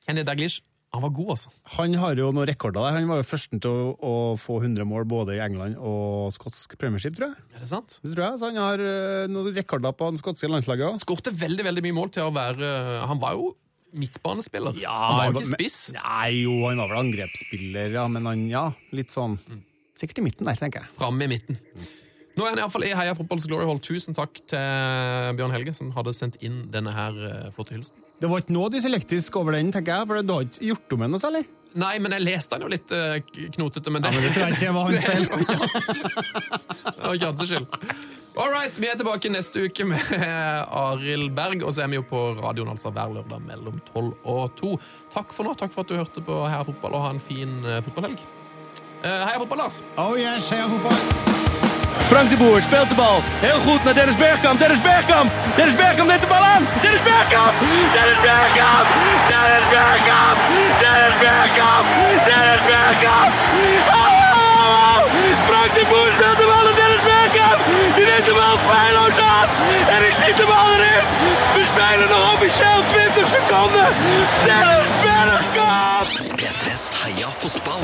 Kenny Daglish, han var god, altså. Han har jo noen rekorder der. Han var jo førsten til å, å få 100 mål både i England og skotsk premiership, tror jeg. Er det sant? Det tror jeg, så Han har eh, noen rekorder på det skotske landslaget òg. Skårte veldig veldig mye mål til å være Han var jo midtbanespiller. Ja, han var jo ikke spiss. Nei, jo, han var vel angrepsspiller, ja, men han, ja, litt sånn Sikkert i midten der, tenker jeg. Framme i midten. Nå er han iallfall i Heia Fotballs Glory Hall. Tusen takk til Bjørn Helge, som hadde sendt inn denne her eh, flotte hilsen. Det var ikke noe dyslektisk over den, tenker jeg, for du har ikke gjort om den noe særlig. Nei, men jeg leste den jo litt eh, knotete, men det, Ja, men det tror jeg ikke var hans feil. Det var ikke hans skyld. All right, vi er tilbake neste uke med Arild Berg, og så er vi jo på radioen altså hver lørdag mellom 12 og 2. Takk for nå, takk for at du hørte på Heia Fotball, og ha en fin eh, fotballhelg. Eh, Heia Fotball, Lars! Oh yes, heia fotball! Frank de Boer speelt de bal. Heel goed naar Dennis Bergkamp. Dennis Bergkamp. Dennis Bergkamp neemt de bal aan. Dennis Bergkamp. Dennis Bergkamp. Dennis Bergkamp. Dennis Bergkamp. Dennis Bergkamp. Oh! Frank de Boer speelt de bal aan Dennis Bergkamp. Die neemt de bal feilloos aan. En ik schiet de bal erin. We spelen nog officieel 20 seconden. Dennis Bergkamp. P3s Heia fotball.